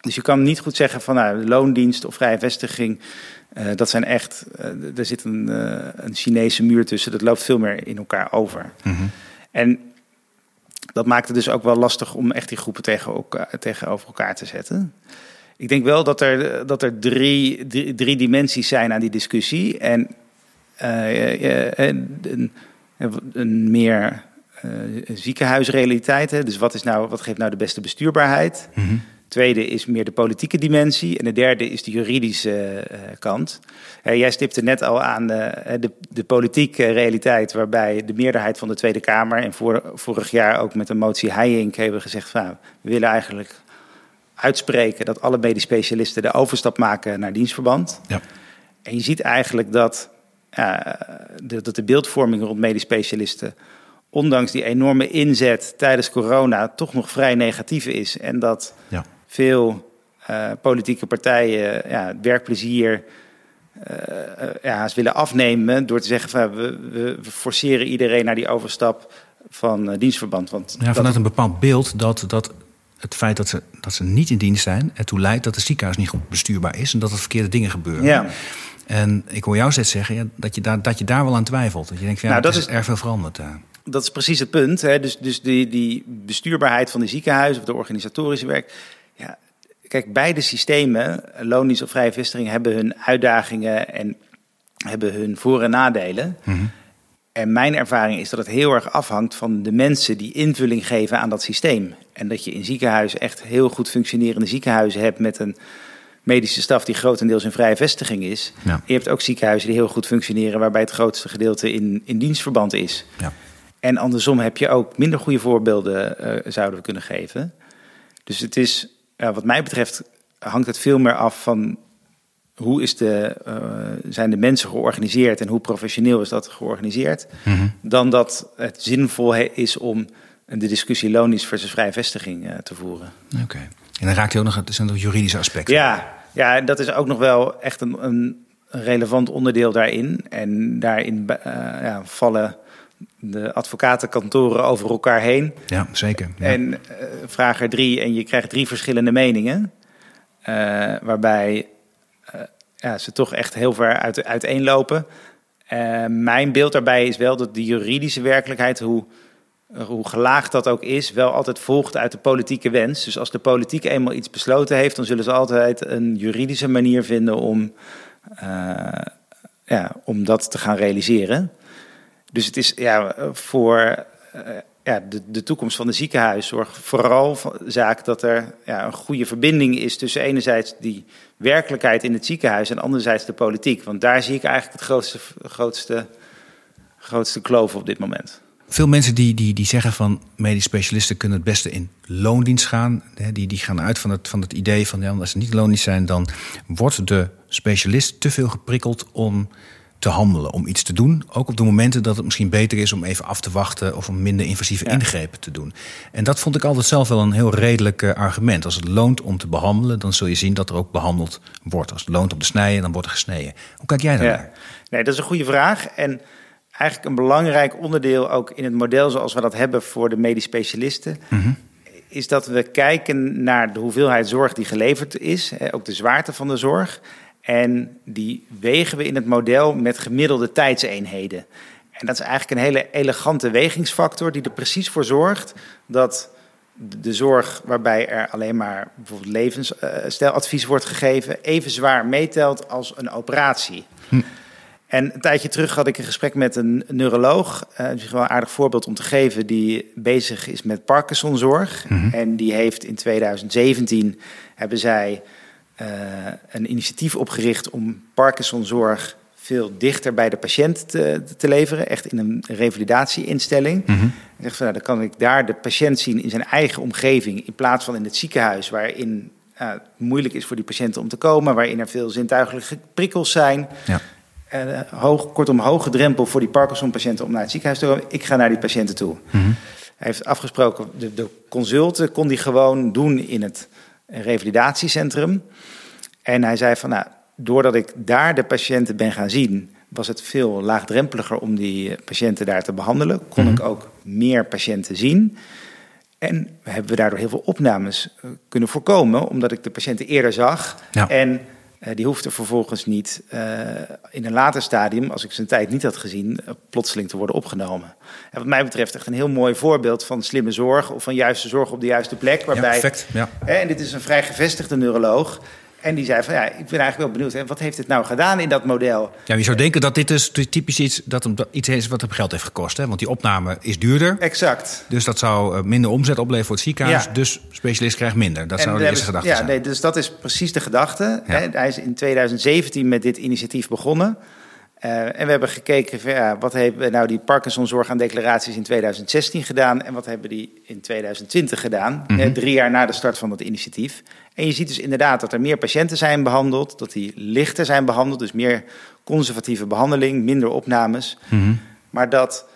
Dus je kan niet goed zeggen van nou, loondienst of vrije vestiging. eh, dat zijn echt, eh, er zit een, eh, een Chinese muur tussen. Dat loopt veel meer in elkaar over. En dat maakt het dus ook wel lastig om echt die groepen tegen elkaar, tegenover elkaar te zetten. Ik denk wel dat er, dat er drie, drie, drie dimensies zijn aan die discussie. En eh, eh, een, een meer eh, ziekenhuisrealiteit. Hè? Dus wat, is nou, wat geeft nou de beste bestuurbaarheid? Tweede is meer de politieke dimensie. En de derde is de juridische eh, kant. Eh, jij stipte net al aan de, de, de politieke realiteit, waarbij de meerderheid van de Tweede Kamer en voor, vorig jaar ook met een motie Heijink hebben gezegd: van, nou, we willen eigenlijk uitspreken dat alle medisch specialisten de overstap maken naar dienstverband. Ja. En je ziet eigenlijk dat, de, dat de beeldvorming rond medisch specialisten, ondanks die enorme inzet tijdens corona, toch nog vrij negatief is. En dat Ja. veel eh, politieke partijen ja, het werkplezier eh, eh, ja, willen afnemen door te zeggen van we, we, we forceren iedereen naar die overstap van eh, dienstverband. Want Ja, dat- vanuit een bepaald beeld dat, dat het feit dat ze, dat ze niet in dienst zijn... ertoe leidt dat het ziekenhuis niet goed bestuurbaar is... en dat er verkeerde dingen gebeuren. Ja. En ik hoor jou steeds zeggen ja, dat, je daar, dat je daar wel aan twijfelt. Dat je denkt, ja, Nou, dat is, is- erg veel veranderd. daar. dat is precies het punt. Hè? Dus, dus die, die bestuurbaarheid van de ziekenhuizen of de organisatorische werk. Ja, kijk, beide systemen, loondienst of vrije vestiging, hebben hun uitdagingen en hebben hun voor- en nadelen. En mijn ervaring is dat het heel erg afhangt van de mensen die invulling geven aan dat systeem. En dat je in ziekenhuizen echt heel goed functionerende ziekenhuizen hebt met een medische staf die grotendeels in vrije vestiging is. Ja. Je hebt ook ziekenhuizen die heel goed functioneren, waarbij het grootste gedeelte in, in dienstverband is. Ja. En andersom heb je ook minder goede voorbeelden, eh, zouden we kunnen geven. Dus het is, wat mij betreft, hangt het veel meer af van hoe is de, eh, zijn de mensen georganiseerd en hoe professioneel is dat georganiseerd. Dan dat het zinvol is om de discussie loondienst versus vrije vestiging eh, te voeren. Oké. En dan raakt hij ook nog het zijn nog juridische aspecten. Ja, ja, en dat is ook nog wel echt een, een relevant onderdeel daarin. En daarin eh, ja, vallen de advocatenkantoren over elkaar heen. Ja, zeker. Ja. En eh, vraag er drie en je krijgt drie verschillende meningen. eh, waarbij ja, ze toch echt heel ver uit, uiteenlopen. Mijn beeld daarbij is wel dat de juridische werkelijkheid, hoe, hoe gelaagd dat ook is, wel altijd volgt uit de politieke wens. Dus als de politiek eenmaal iets besloten heeft, dan zullen ze altijd een juridische manier vinden om, eh, ja, om dat te gaan realiseren. Dus het is ja, voor ja, de, de toekomst van de ziekenhuiszorg vooral zaak dat er ja, een goede verbinding is tussen enerzijds die werkelijkheid in het ziekenhuis en anderzijds de politiek. Want daar zie ik eigenlijk het grootste, grootste, grootste kloof op dit moment. Veel mensen die, die, die zeggen van medisch specialisten kunnen het beste in loondienst gaan. Die, die gaan uit van het, van het idee van ja, als ze niet loondienst zijn, dan wordt de specialist te veel geprikkeld om te handelen, om iets te doen. Ook op de momenten dat het misschien beter is om even af te wachten of om minder invasieve ingrepen te doen. En dat vond ik altijd zelf wel een heel redelijk uh, argument. Als het loont om te behandelen, dan zul je zien dat er ook behandeld wordt. Als het loont om te snijden, dan wordt er gesneden. Hoe kijk jij daar ja. naar? Nee, dat is een goede vraag. En eigenlijk een belangrijk onderdeel ook in het model zoals we dat hebben voor de medisch specialisten. Mm Is dat we kijken naar de hoeveelheid zorg die geleverd is, ook de zwaarte van de zorg. En die wegen we in het model met gemiddelde tijdseenheden. En dat is eigenlijk een hele elegante wegingsfactor die er precies voor zorgt dat de zorg waarbij er alleen maar bijvoorbeeld levensstijladvies wordt gegeven, even zwaar meetelt als een operatie. Hm. En een tijdje terug had ik een gesprek met een neuroloog. Uh, dat is wel een aardig voorbeeld om te geven. Die bezig is met Parkinsonzorg. Mm En die heeft in 2017 hebben zij uh, een initiatief opgericht om Parkinsonzorg veel dichter bij de patiënt te, te leveren. Echt in een revalidatieinstelling. Mm -hmm. zegt van, nou, dan kan ik daar de patiënt zien in zijn eigen omgeving. In plaats van in het ziekenhuis, waarin uh, het moeilijk is voor die patiënten om te komen. Waarin er veel zintuigelijke prikkels zijn. Ja. Uh, hoog, kortom, hoge drempel voor die Parkinson-patiënten om naar het ziekenhuis te komen. Ik ga naar die patiënten toe. Mm -hmm. Hij heeft afgesproken, de, de consulten kon hij gewoon doen in het revalidatiecentrum. En hij zei van, nou, doordat ik daar de patiënten ben gaan zien, was het veel laagdrempeliger om die patiënten daar te behandelen. Kon ik mhm. ook meer patiënten zien. En hebben we daardoor heel veel opnames eh, kunnen voorkomen, omdat ik de patiënten eerder zag. En die hoefde vervolgens niet uh, in een later stadium, als ik zijn tijd niet had gezien, uh, plotseling te worden opgenomen. En wat mij betreft echt een heel mooi voorbeeld van slimme zorg of van juiste zorg op de juiste plek. Waarbij, ja, perfect. Ja. en dit is een vrij gevestigde neuroloog. En die zei van ja, ik ben eigenlijk wel benieuwd, hè, wat heeft het nou gedaan in dat model? Ja, je zou denken dat dit dus typisch iets, dat iets is wat hem geld heeft gekost. Hè? Want die opname is duurder. Exact. Dus dat zou eh, minder omzet opleveren voor het ziekenhuis. Ja. Dus specialist krijgt minder. Dat zou de eerste gedachte ja, zijn. Nee, dus dat is precies de gedachte. Hè? Hij is in 2017 met dit initiatief begonnen. Uh, en we hebben gekeken, van, ja, wat hebben nou die Parkinsonzorg aan declaraties in 2016 gedaan en wat hebben die in 2020 gedaan, mm -hmm. drie jaar na de start van het initiatief. En je ziet dus inderdaad dat er meer patiënten zijn behandeld, dat die lichter zijn behandeld, dus meer conservatieve behandeling, minder opnames. Mm -hmm. Maar dat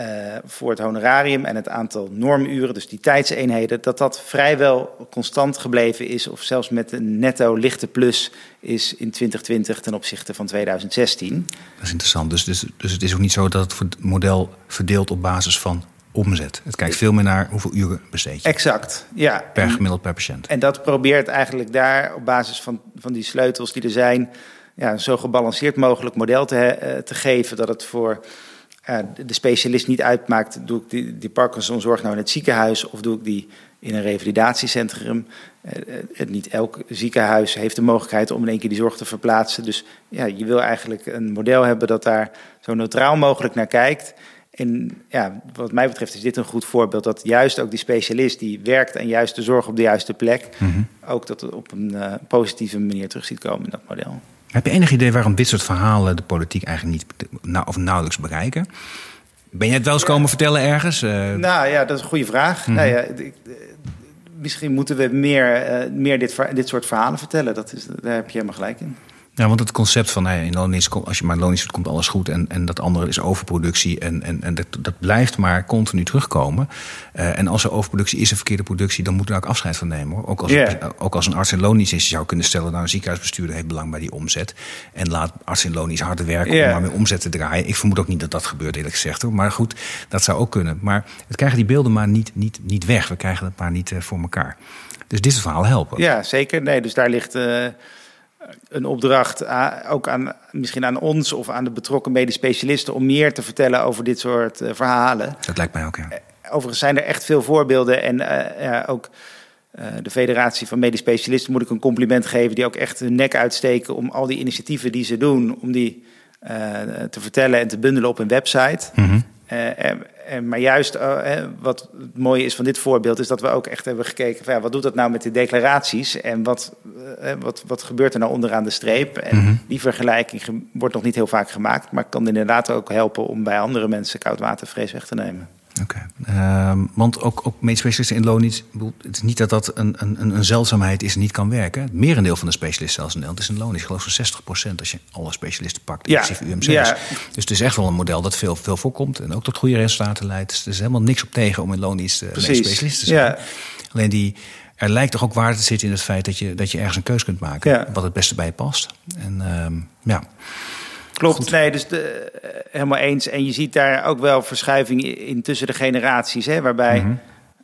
uh, voor het honorarium en het aantal normuren, dus die tijdseenheden, dat dat vrijwel constant gebleven is, of zelfs met een netto lichte plus is in 2020 ten opzichte van 2016. Dat is interessant. Dus, dus, dus het is ook niet zo dat het model verdeelt op basis van omzet. Het kijkt veel meer naar hoeveel uren besteed je. Exact, ja. Per gemiddeld per patiënt. En dat probeert eigenlijk daar op basis van, van die sleutels die er zijn, ja, een zo gebalanceerd mogelijk model te, uh, te geven dat het voor uh, de specialist niet uitmaakt, doe ik die, die Parkinsonzorg nou in het ziekenhuis of doe ik die in een revalidatiecentrum. Uh, niet elk ziekenhuis heeft de mogelijkheid om in één keer die zorg te verplaatsen. Dus ja, je wil eigenlijk een model hebben dat daar zo neutraal mogelijk naar kijkt. En ja, wat mij betreft is dit een goed voorbeeld dat juist ook die specialist die werkt aan juist de zorg op de juiste plek, mm -hmm. ook dat op een uh, positieve manier terug ziet komen in dat model. Heb je enig idee waarom dit soort verhalen de politiek eigenlijk niet nou, of nauwelijks bereiken? Ben je het wel eens komen vertellen ergens? Uh... Nou ja, dat is een goede vraag. Mm -hmm. nou ja, ik, misschien moeten we meer, uh, meer dit, dit soort verhalen vertellen. Dat is, daar heb je helemaal gelijk in. Ja, want het concept van hey, in loondienst, als je maar loondienst doet, komt alles goed. En, en dat andere is overproductie. En, en, en dat, dat blijft maar continu terugkomen. Uh, en als er overproductie is een verkeerde productie, dan moet er ook afscheid van nemen. Hoor. Ook, als, yeah. ook als een arts in loondienst is, je zou kunnen stellen, nou, een ziekenhuisbestuurder heeft belang bij die omzet. En laat arts in loondienst harder werken yeah. om maar meer omzet te draaien. Ik vermoed ook niet dat dat gebeurt, eerlijk gezegd. Hoor. Maar goed, dat zou ook kunnen. Maar we krijgen die beelden maar niet, niet, niet weg. We krijgen het maar niet uh, voor elkaar. Dus dit verhaal helpen. Ja, zeker. Nee, dus daar ligt. Uh een opdracht ook aan, misschien aan ons of aan de betrokken medisch specialisten om meer te vertellen over dit soort uh, verhalen. Dat lijkt mij ook, ja. Overigens zijn er echt veel voorbeelden en uh, ja, ook uh, de Federatie van Medisch Specialisten moet ik een compliment geven, die ook echt hun nek uitsteken om al die initiatieven die ze doen, om die te vertellen en te bundelen op een website. Mhm. en, en, maar juist wat het mooie is van dit voorbeeld, is dat we ook echt hebben gekeken van ja, wat doet dat nou met de declaraties en wat, wat, wat gebeurt er nou onderaan de streep. En Mhm. die vergelijking wordt nog niet heel vaak gemaakt, maar kan inderdaad ook helpen om bij andere mensen koudwatervrees weg te nemen. Oké. Ehm, want ook, ook medisch specialisten in loondienst... Het is niet dat dat een, een, een zeldzaamheid is en niet kan werken. Het merendeel van de specialisten zelfs in Nederland is in loondienst. Ik geloof zo'n 60% als je alle specialisten pakt, Ja, inclusief UMC's. ja. Dus het is echt wel een model dat veel, veel voorkomt... en ook tot goede resultaten leidt. Dus er is helemaal niks op tegen om in loondienst uh, medisch specialist te zijn. Ja. Alleen die... Er lijkt toch ook waarde te zitten in het feit dat je, dat je ergens een keus kunt maken. Ja. Wat het beste bij je past. En ehm, ja, Klopt, nee, dus de, eh, helemaal eens. En je ziet daar ook wel verschuiving in tussen de generaties, hè, waarbij Mhm.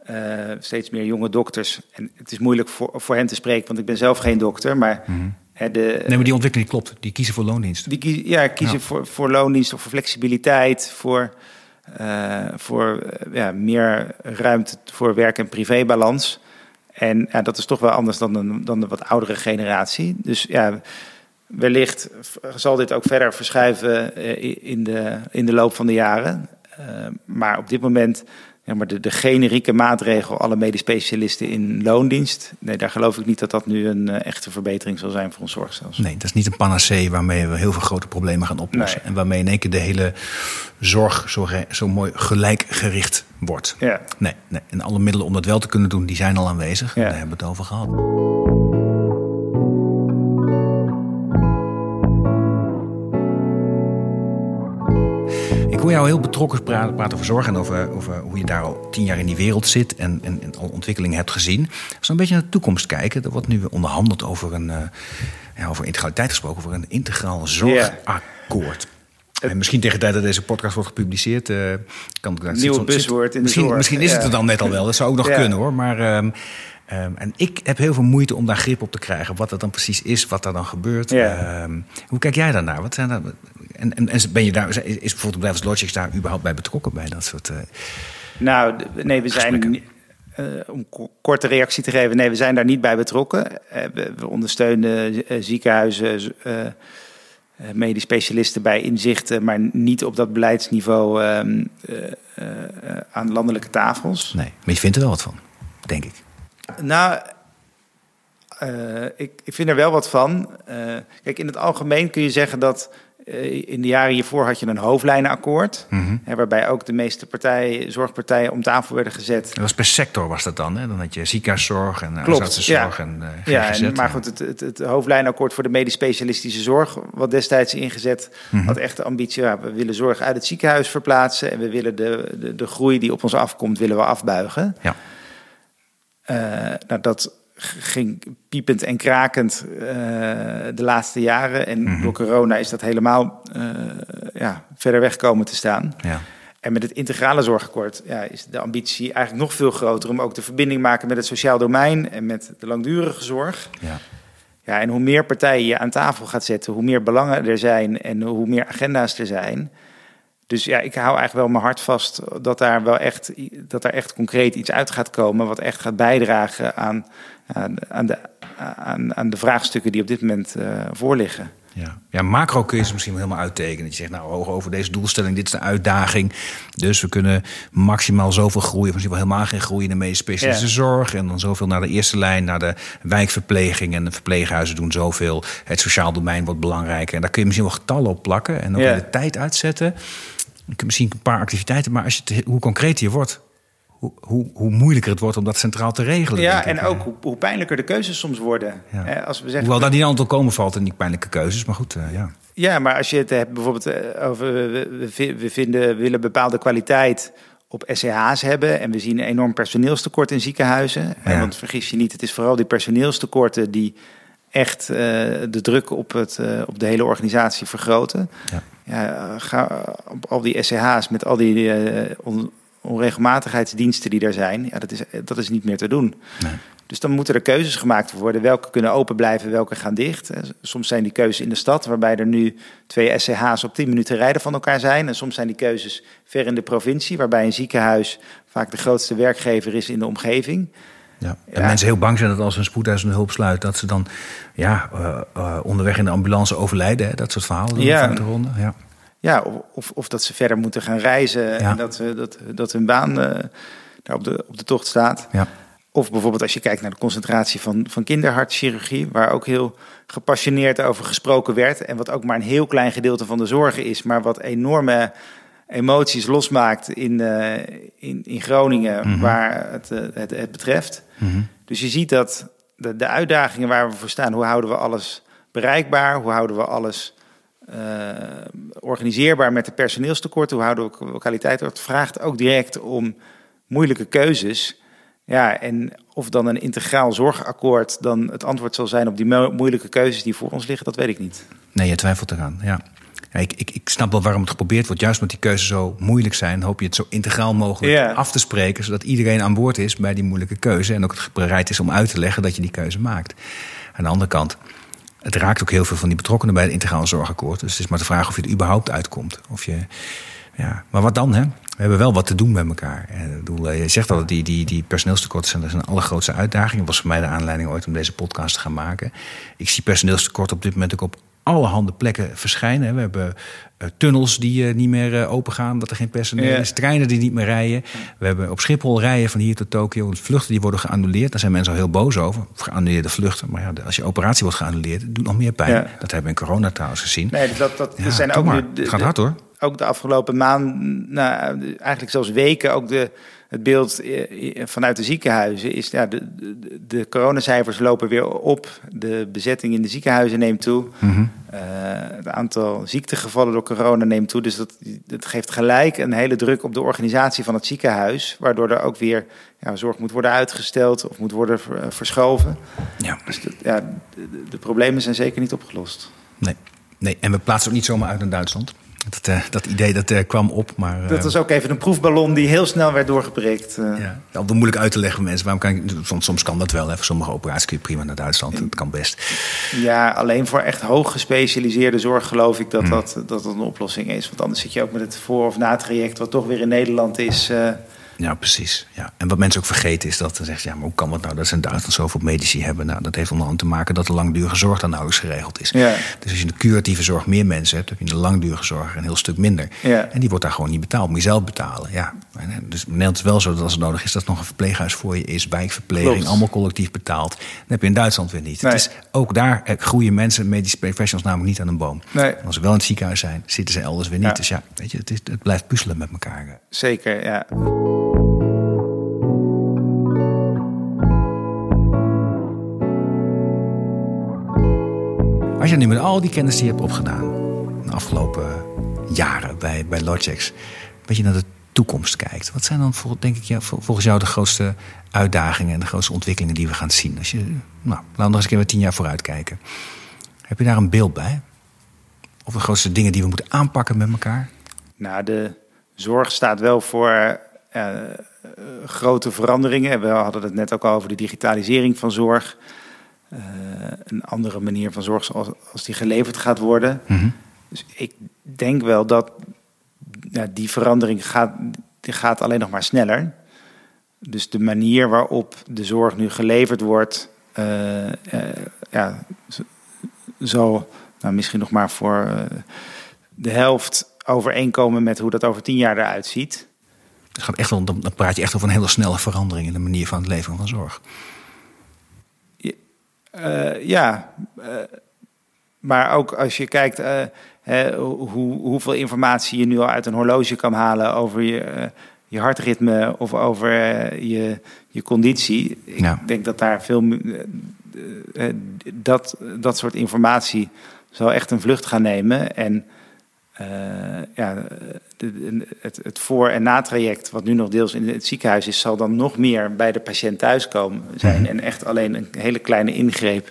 eh, steeds meer jonge dokters. En het is moeilijk voor, voor hen te spreken, want ik ben zelf geen dokter, maar hè, de, Mhm. nee, maar die ontwikkeling klopt. Die kiezen voor loondienst. die kie- ja, kiezen Ja. Voor, voor loondienst of voor flexibiliteit, voor, eh, voor ja, meer ruimte voor werk- en privébalans. En ja, dat is toch wel anders dan, een, dan de wat oudere generatie. Dus ja, wellicht zal dit ook verder verschuiven eh, in, de, in de loop van de jaren. Eh, maar op dit moment, ja, maar de, de generieke maatregel, alle medisch specialisten in loondienst, nee, daar geloof ik niet dat dat nu een eh, echte verbetering zal zijn voor ons zorgstelsel. Nee, dat is niet een panacee waarmee we heel veel grote problemen gaan oplossen. Nee. En waarmee in één keer de hele zorg zo mooi gelijkgericht wordt. Ja. Nee, nee, en alle middelen om dat wel te kunnen doen, die zijn al aanwezig. Ja. Daar hebben we het over gehad. Hoor jou heel betrokken praten, praten over zorg en over, over hoe je daar al tien jaar in die wereld zit en, en, en al ontwikkelingen hebt gezien. Als we een beetje naar de toekomst kijken, er wordt nu onderhandeld over een, eh, ja, over integraliteit gesproken, over een integraal zorgakkoord. En misschien tegen de tijd dat deze podcast wordt gepubliceerd, eh, kan ik daar Nieuwe buzzword in de misschien, zorg, Misschien is het ja. er dan net al wel. Dat zou ook nog (laughs) Ja. kunnen hoor. Maar ehm, ehm, en ik heb heel veel moeite om daar grip op te krijgen. Wat dat dan precies is, wat daar dan gebeurt. Ja. Ehm, hoe kijk jij daarnaar? Wat zijn daar, en, en, en ben je daar, is bijvoorbeeld Bedrijfs Logics daar überhaupt bij betrokken bij dat soort. eh, Nou, nee, we zijn. Eh, om ko- korte reactie te geven, nee, we zijn daar niet bij betrokken. Eh, we, we ondersteunen ziekenhuizen, medisch specialisten bij inzichten, maar niet op dat beleidsniveau ehm, eh, eh, aan landelijke tafels. nee, maar je vindt er wel wat van, denk ik. Nou, ik, ik vind er wel wat van. Kijk, in het algemeen kun je zeggen dat in de jaren hiervoor had je een hoofdlijnenakkoord. Mhm. Hè, waarbij ook de meeste partijen, zorgpartijen om tafel werden gezet. Dat was per sector was dat dan. Hè? Dan had je ziekenhuiszorg en Klopt, artsenzorg ja. en uh, Ja, en, maar goed, het, het, het hoofdlijnakkoord voor de medisch specialistische zorg, wat destijds ingezet, Mhm. had echt de ambitie, ja, we willen zorg uit het ziekenhuis verplaatsen en we willen de, de, de groei die op ons afkomt, willen we afbuigen. Ja. Eh, nou, dat ging piepend en krakend eh, de laatste jaren. En Mhm. door corona is dat helemaal eh, ja, verder weg komen te staan. Ja. En met het integrale zorgakkoord ja, is de ambitie eigenlijk nog veel groter om ook de verbinding te maken met het sociaal domein en met de langdurige zorg. Ja. Ja, en hoe meer partijen je aan tafel gaat zetten, hoe meer belangen er zijn en hoe meer agenda's er zijn. Dus ja, ik hou eigenlijk wel mijn hart vast dat daar wel echt, dat daar echt concreet iets uit gaat komen. Wat echt gaat bijdragen aan, aan, aan, de, aan, aan de vraagstukken die op dit moment uh, voorliggen. Ja. ja, macro kun je ze misschien wel helemaal uittekenen. Dat je zegt, nou, over deze doelstelling, dit is de uitdaging. Dus we kunnen maximaal zoveel groeien, of misschien wel helemaal geen groei in de meest specialistische ja. zorg. En dan zoveel naar de eerste lijn, naar de wijkverpleging. En de verpleeghuizen doen zoveel. Het sociaal domein wordt belangrijker. En daar kun je misschien wel getallen op plakken en ook ja. de tijd uitzetten. Misschien een paar activiteiten, maar als je het, hoe concreter je wordt, hoe, hoe, hoe, moeilijker het wordt om dat centraal te regelen. Ja, en ook hoe, hoe, pijnlijker de keuzes soms worden. Ja. Eh, als we zeggen, Hoewel daar niet aantal komen valt in die pijnlijke keuzes, maar goed, uh, ja. Ja, maar als je het hebt bijvoorbeeld uh, over... We, we, vinden, we willen bepaalde kwaliteit op SCH's hebben... en we zien een enorm personeelstekort in ziekenhuizen. Ja. Want vergis je niet, het is vooral die personeelstekorten... die echt uh, de druk op, het, uh, op de hele organisatie vergroten. Ja. Ja, ga op al die SCH's met al die uh, on, onregelmatigheidsdiensten die er zijn, ja, dat, is, dat is niet meer te doen. Nee. Dus dan moeten er keuzes gemaakt worden. Welke kunnen open blijven, welke gaan dicht. Soms zijn die keuzes in de stad, waarbij er nu twee SCH's op 10 minuten rijden van elkaar zijn. En soms zijn die keuzes ver in de provincie, waarbij een ziekenhuis vaak de grootste werkgever is in de omgeving. Ja. En mensen heel bang zijn dat als een spoedeisende hulp sluit, dat ze dan ja, uh, uh, onderweg in de ambulance overlijden. Hè? Dat soort verhalen. Ja. De ronde. ja. Ja, of, of dat ze verder moeten gaan reizen ja. en dat, dat, dat hun baan uh, daar op de, op de tocht staat. Ja. Of bijvoorbeeld als je kijkt naar de concentratie van, van kinderhartchirurgie, waar ook heel gepassioneerd over gesproken werd. En wat ook maar een heel klein gedeelte van de zorgen is, maar wat enorme emoties losmaakt in, uh, in, in Groningen, mm -hmm. waar het, uh, het, het, betreft. Mm -hmm. Dus je ziet dat de, de uitdagingen waar we voor staan, hoe houden we alles bereikbaar, hoe houden we alles uh, organiseerbaar met de personeelstekort, hoe houden we kwaliteit, dat vraagt ook direct om moeilijke keuzes. Ja, en of dan een integraal zorgakkoord dan het antwoord zal zijn op die moeilijke keuzes die voor ons liggen, dat weet ik niet. Nee, je twijfelt eraan, ja. Ja ik, ik, ik snap wel waarom het geprobeerd wordt. Juist omdat die keuzes zo moeilijk zijn, hoop je het zo integraal mogelijk af te spreken, zodat iedereen aan boord is bij die moeilijke keuze en ook bereid is om uit te leggen dat je die keuze maakt. Aan de andere kant, het raakt ook heel veel van die betrokkenen bij het integraal zorgakkoord. Dus het is maar de vraag of je er überhaupt uitkomt. Of je, ja. Maar wat dan, hè? We hebben wel wat te doen met elkaar. En, ik bedoel, je zegt al, die, die, die personeelstekorten zijn, dat een allergrootste uitdaging. Dat was voor mij de aanleiding ooit om deze podcast te gaan maken. Ik zie personeelstekort op dit moment ook op allerhande plekken verschijnen. We hebben uh, tunnels die uh, niet meer uh, open gaan, dat er geen personeel Ja. is. Treinen die niet meer rijden. We hebben op Schiphol rijden van hier tot Tokio. Vluchten die worden geannuleerd. Daar zijn mensen al heel boos over. Geannuleerde vluchten. Maar ja, als je operatie wordt geannuleerd, doet nog meer pijn. Ja. Dat hebben we in corona trouwens gezien. Nee, dus dat, dat, Ja, zijn ook maar. nu de, het gaat hard hoor. ook de afgelopen maanden, nou, eigenlijk zelfs weken, ook de, het beeld eh, vanuit de ziekenhuizen is, ja, de, de, de coronacijfers lopen weer op, de bezetting in de ziekenhuizen neemt toe, Mhm. Eh, het aantal ziektegevallen door corona neemt toe, dus dat, dat geeft gelijk een hele druk op de organisatie van het ziekenhuis, waardoor er ook weer ja, zorg moet worden uitgesteld of moet worden ver- verschoven. Ja. Dus dat, ja, de, de- de problemen zijn zeker niet opgelost. Nee. nee, en we plaatsen ook niet zomaar uit naar Duitsland. Dat, eh, dat idee dat eh, kwam op, maar... eh, Dat was ook even een proefballon die heel snel werd doorgeprikt. eh. Ja, altijd moeilijk uit te leggen voor mensen. Waarom kan ik, soms, soms kan dat wel. Voor sommige operaties kun je prima naar Duitsland. Dat kan best. Ja, alleen voor echt hoog gespecialiseerde zorg geloof ik dat dat, dat, dat een oplossing is. Want anders zit je ook met het voor- of na-traject, wat toch weer in Nederland is. Ja, precies. Ja. En wat mensen ook vergeten is dat ze zeggen... Ja, maar hoe kan het nou dat ze in Duitsland zoveel medici hebben? Nou, dat heeft onder andere te maken dat de langdurige zorg dan nauwelijks geregeld is. Ja. Dus als je in de curatieve zorg meer mensen hebt... heb je in de langdurige zorg een heel stuk minder. Ja. En die wordt daar gewoon niet betaald. Moet je zelf betalen. Ja. Eh, Dus in Nederland is wel zo dat als het nodig is... dat nog een verpleeghuis voor je is, wijkverpleging... Klopt. allemaal collectief betaald. Dat heb je in Duitsland weer niet. Nee. Het is, ook daar eh, groeien mensen, medische professionals... namelijk niet aan een boom. Nee. Als ze wel in het ziekenhuis zijn, zitten ze elders weer niet. Ja. Dus ja, weet je, het, is, het blijft puzzelen met elkaar. zeker, ja. Als je nu met al die kennis die je hebt opgedaan de afgelopen jaren bij, bij Logix, een beetje naar de toekomst kijkt, wat zijn dan vol- denk ik, ja, vol- volgens jou de grootste uitdagingen en de grootste ontwikkelingen die we gaan zien? Als je, nou, laten we nog eens een keer met tien jaar vooruit kijken. Heb je daar een beeld bij? Of de grootste dingen die we moeten aanpakken met elkaar? Nou, de zorg staat wel voor grote veranderingen. We hadden het net ook al over de digitalisering van zorg. Eh, een andere manier van zorg zoals als die geleverd gaat worden. Dus ik denk wel dat ja, die verandering gaat, die gaat alleen nog maar sneller. Dus de manier waarop de zorg nu geleverd wordt, eh, eh, ja, zal nou, misschien nog maar voor eh, de helft overeenkomen met hoe dat over tien jaar eruit ziet. Het gaat echt wel, dan dan praat je echt over een hele snelle verandering in de manier van het leveren van zorg. Eh, ja, eh, maar ook als je kijkt eh, hè, hoe, hoeveel informatie je nu al uit een horloge kan halen over je, je hartritme of over je, je conditie. Ik Ja. denk dat daar veel dat, dat soort informatie zal echt een vlucht gaan nemen. En eh, ja, de- het, het voor- en natraject, wat nu nog deels in het ziekenhuis is, zal dan nog meer bij de patiënt thuiskomen zijn. En echt alleen een hele kleine ingreep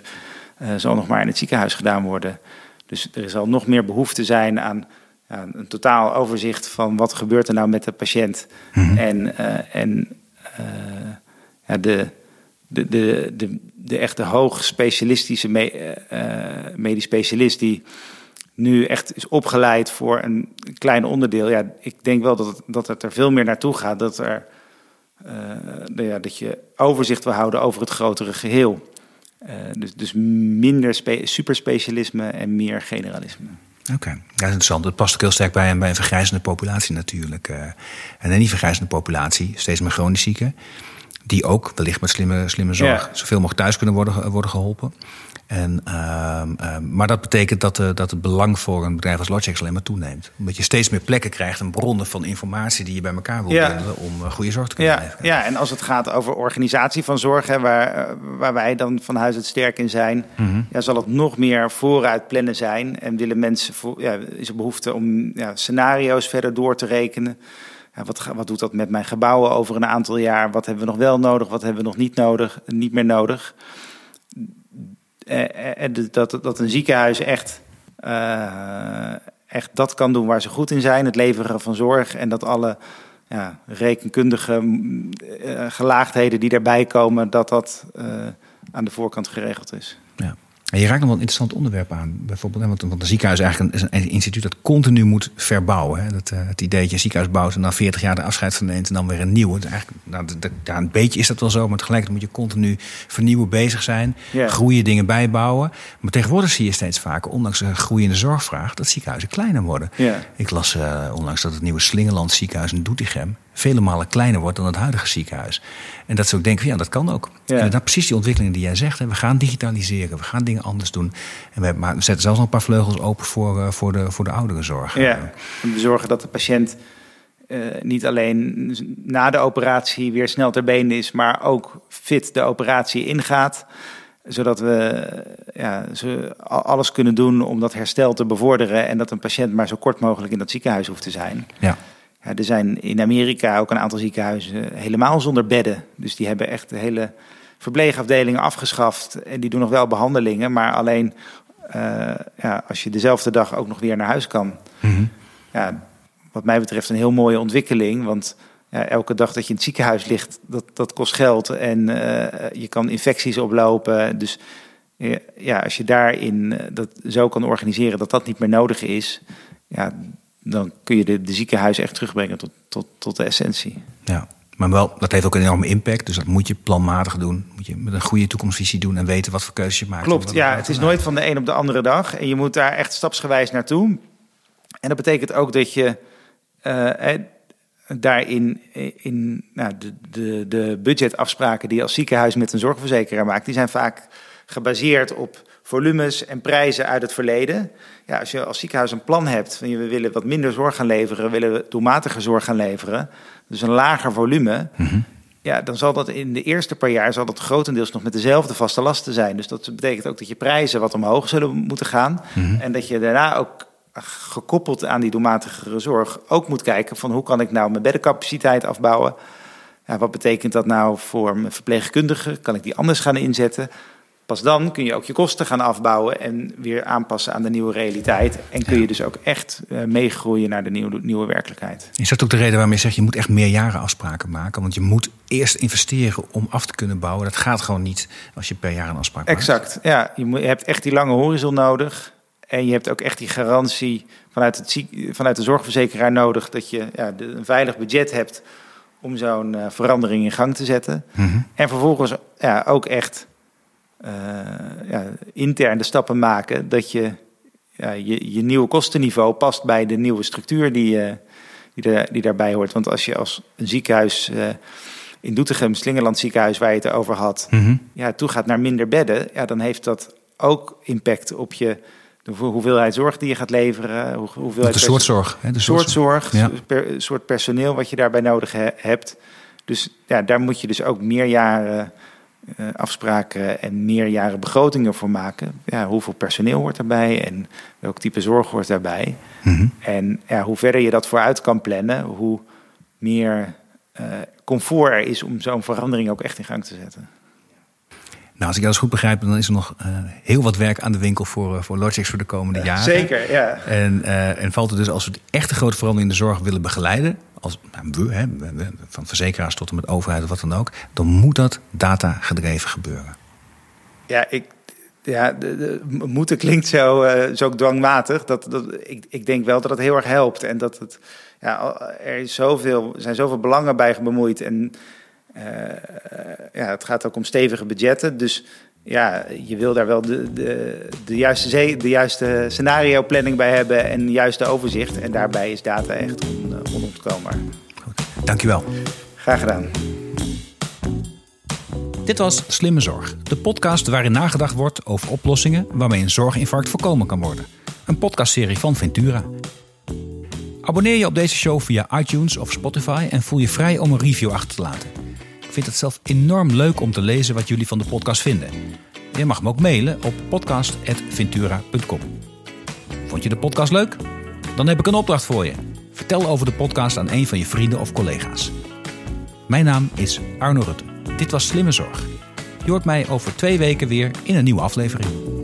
eh, zal nog maar in het ziekenhuis gedaan worden. Dus er zal nog meer behoefte zijn aan een totaal overzicht van wat gebeurt er nou met de patiënt. En, eh, en ja, de, de, de, de, de echte hoog specialistische me, medisch specialist die nu echt is opgeleid voor een klein onderdeel. Ja, ik denk wel dat het, dat het er veel meer naartoe gaat. Dat er nou ja, dat je overzicht wil houden over het grotere geheel. dus, dus minder spe superspecialisme en meer generalisme. Oké, dat is interessant. Dat past ook heel sterk bij een, bij een vergrijzende populatie natuurlijk. en in die vergrijzende populatie, steeds meer chronisch zieken die ook wellicht met slimme, slimme zorg zoveel mogelijk thuis kunnen worden, worden geholpen. En, uh, uh, maar dat betekent dat, uh, dat het belang voor een bedrijf als Logix alleen maar toeneemt. Omdat je steeds meer plekken krijgt en bronnen van informatie die je bij elkaar wil ja. om uh, goede zorg te kunnen ja. geven. Ja, en als het gaat over organisatie van zorg, hè, waar, uh, waar wij dan van huis uit sterk in zijn, mm -hmm. ja, zal het nog meer vooruit plannen zijn. En willen mensen, voor, ja, is er behoefte om ja, scenario's verder door te rekenen. Ja, wat, wat doet dat met mijn gebouwen over een aantal jaar? Wat hebben we nog wel nodig? Wat hebben we nog niet nodig? Niet meer nodig? Eh, eh, dat, dat een ziekenhuis echt, echt dat kan doen waar ze goed in zijn, het leveren van zorg. En dat alle ja, rekenkundige uh, gelaagdheden die daarbij komen, dat dat aan de voorkant geregeld is. En je raakt nog wel een interessant onderwerp aan. Bijvoorbeeld, want, want een ziekenhuis is eigenlijk een, is een instituut dat continu moet verbouwen. Hè. Dat, uh, het idee dat je een ziekenhuis bouwt en na 40 jaar de afscheid van neemt en dan weer een nieuw. Eigenlijk, nou, dat, ja, een beetje is dat wel zo, maar tegelijkertijd moet je continu vernieuwen bezig zijn. Yeah. Groeien, dingen bijbouwen. Maar tegenwoordig zie je steeds vaker, ondanks een groeiende zorgvraag, dat ziekenhuizen kleiner worden. Yeah. Ik las uh, onlangs dat het nieuwe Slingerland ziekenhuis in Doetinchem vele malen kleiner wordt dan het huidige ziekenhuis. En dat ze ook denken, ja, dat kan ook. En dat precies die ontwikkeling die jij zegt. Hè. We gaan digitaliseren, we gaan dingen anders doen. En we, maar we zetten zelfs nog een paar vleugels open voor, uh, voor, de, voor de ouderenzorg. Ja, en we zorgen dat de patiënt uh, niet alleen na de operatie weer snel ter been is... maar ook fit de operatie ingaat zodat we ja, alles kunnen doen om dat herstel te bevorderen en dat een patiënt maar zo kort mogelijk in dat ziekenhuis hoeft te zijn. Ja. Ja, er zijn in Amerika ook een aantal ziekenhuizen helemaal zonder bedden. Dus die hebben echt de hele verpleegafdelingen afgeschaft. En die doen nog wel behandelingen, maar alleen uh, ja, als je dezelfde dag ook nog weer naar huis kan. Mm -hmm. Ja, wat mij betreft een heel mooie ontwikkeling. Want ja, elke dag dat je in het ziekenhuis ligt, dat, dat kost geld. En uh, je kan infecties oplopen. Dus ja, als je daarin dat zo kan organiseren dat dat niet meer nodig is. Ja, dan kun je de, de ziekenhuizen echt terugbrengen tot, tot, tot de essentie. Ja, maar wel, dat heeft ook een enorme impact. Dus dat moet je planmatig doen. Moet je met een goede toekomstvisie doen en weten wat voor keuzes je maakt. Klopt, ja. Het is nooit van de een op de andere dag. En je moet daar echt stapsgewijs naartoe. En dat betekent ook dat je uh, daarin in, nou, de, de, de budgetafspraken die je als ziekenhuis met een zorgverzekeraar maakt, die zijn vaak gebaseerd op volumes en prijzen uit het verleden. Ja, als je als ziekenhuis een plan hebt, van we willen wat minder zorg gaan leveren, willen we doelmatige zorg gaan leveren, dus een lager volume, mm -hmm. ja, dan zal dat in de eerste paar jaar zal dat grotendeels nog met dezelfde vaste lasten zijn. Dus dat betekent ook dat je prijzen wat omhoog zullen moeten gaan mm -hmm. en dat je daarna ook gekoppeld aan die doelmatigere zorg ook moet kijken van hoe kan ik nou mijn beddencapaciteit afbouwen. Ja, wat betekent dat nou voor mijn verpleegkundigen? Kan ik die anders gaan inzetten? Pas dan kun je ook je kosten gaan afbouwen en weer aanpassen aan de nieuwe realiteit. En kun je dus ook echt uh, meegroeien naar de nieuwe, nieuwe werkelijkheid. Is dat ook de reden waarom je zegt, je moet echt meerjaren afspraken maken? Want je moet eerst investeren om af te kunnen bouwen. Dat gaat gewoon niet als je per jaar een afspraak maakt. Exact, ja. Je, moet, je hebt echt die lange horizon nodig. En je hebt ook echt die garantie vanuit, het ziek, vanuit de zorgverzekeraar nodig... dat je ja, een veilig budget hebt om zo'n uh, verandering in gang te zetten. Mm -hmm. En vervolgens ja, ook echt... Uh, ja, intern de stappen maken dat je, ja, je je nieuwe kostenniveau past bij de nieuwe structuur die, uh, die, er, die daarbij hoort. Want als je als een ziekenhuis uh, in Doetinchem, Slingerland ziekenhuis waar je het over had, mm -hmm. ja, toe gaat naar minder bedden, ja, dan heeft dat ook impact op je de hoeveelheid zorg die je gaat leveren, hoe, hoeveelheid de soort zorg, hè, de soort zorg, ja. per, soort personeel wat je daarbij nodig he, hebt. Dus ja, daar moet je dus ook meer jaren afspraken en meerjaren begrotingen voor maken. Ja, hoeveel personeel hoort daarbij en welk type zorg hoort daarbij. Mm -hmm. En ja, hoe verder je dat vooruit kan plannen, hoe meer uh, comfort er is om zo'n verandering ook echt in gang te zetten. Nou, als ik dat goed begrijp, dan is er nog uh, heel wat werk aan de winkel voor, uh, voor Logix voor de komende jaren. Zeker, ja. En, uh, en valt er dus als we de echte grote verandering in de zorg willen begeleiden, als nou, we, hè, van verzekeraars tot en met overheid of wat dan ook, dan moet dat data gedreven gebeuren. Ja, ik, ja de, de, moeten klinkt zo, uh, zo dwangmatig. Dat, dat, ik, ik denk wel dat het heel erg helpt. En dat het, ja, er is zoveel, zijn zoveel belangen bij bemoeid. En ja, het gaat ook om stevige budgetten. Dus ja, je wil daar wel de, de, de, juiste, de juiste scenario planning bij hebben en de juiste overzicht. En daarbij is data echt on, onontkoombaar. Goed. Dankjewel. Graag gedaan. Dit was Slimme Zorg, de podcast waarin nagedacht wordt over oplossingen waarmee een zorginfarct voorkomen kan worden. Een podcastserie van Ventura. Abonneer je op deze show via iTunes of Spotify en voel je vrij om een review achter te laten. Vind het zelf enorm leuk om te lezen wat jullie van de podcast vinden. Je mag me ook mailen op podcast.ventura.com. Vond je de podcast leuk? Dan heb ik een opdracht voor je. Vertel over de podcast aan een van je vrienden of collega's. Mijn naam is Arno Rutte. Dit was Slimme Zorg. Je hoort mij over twee weken weer in een nieuwe aflevering.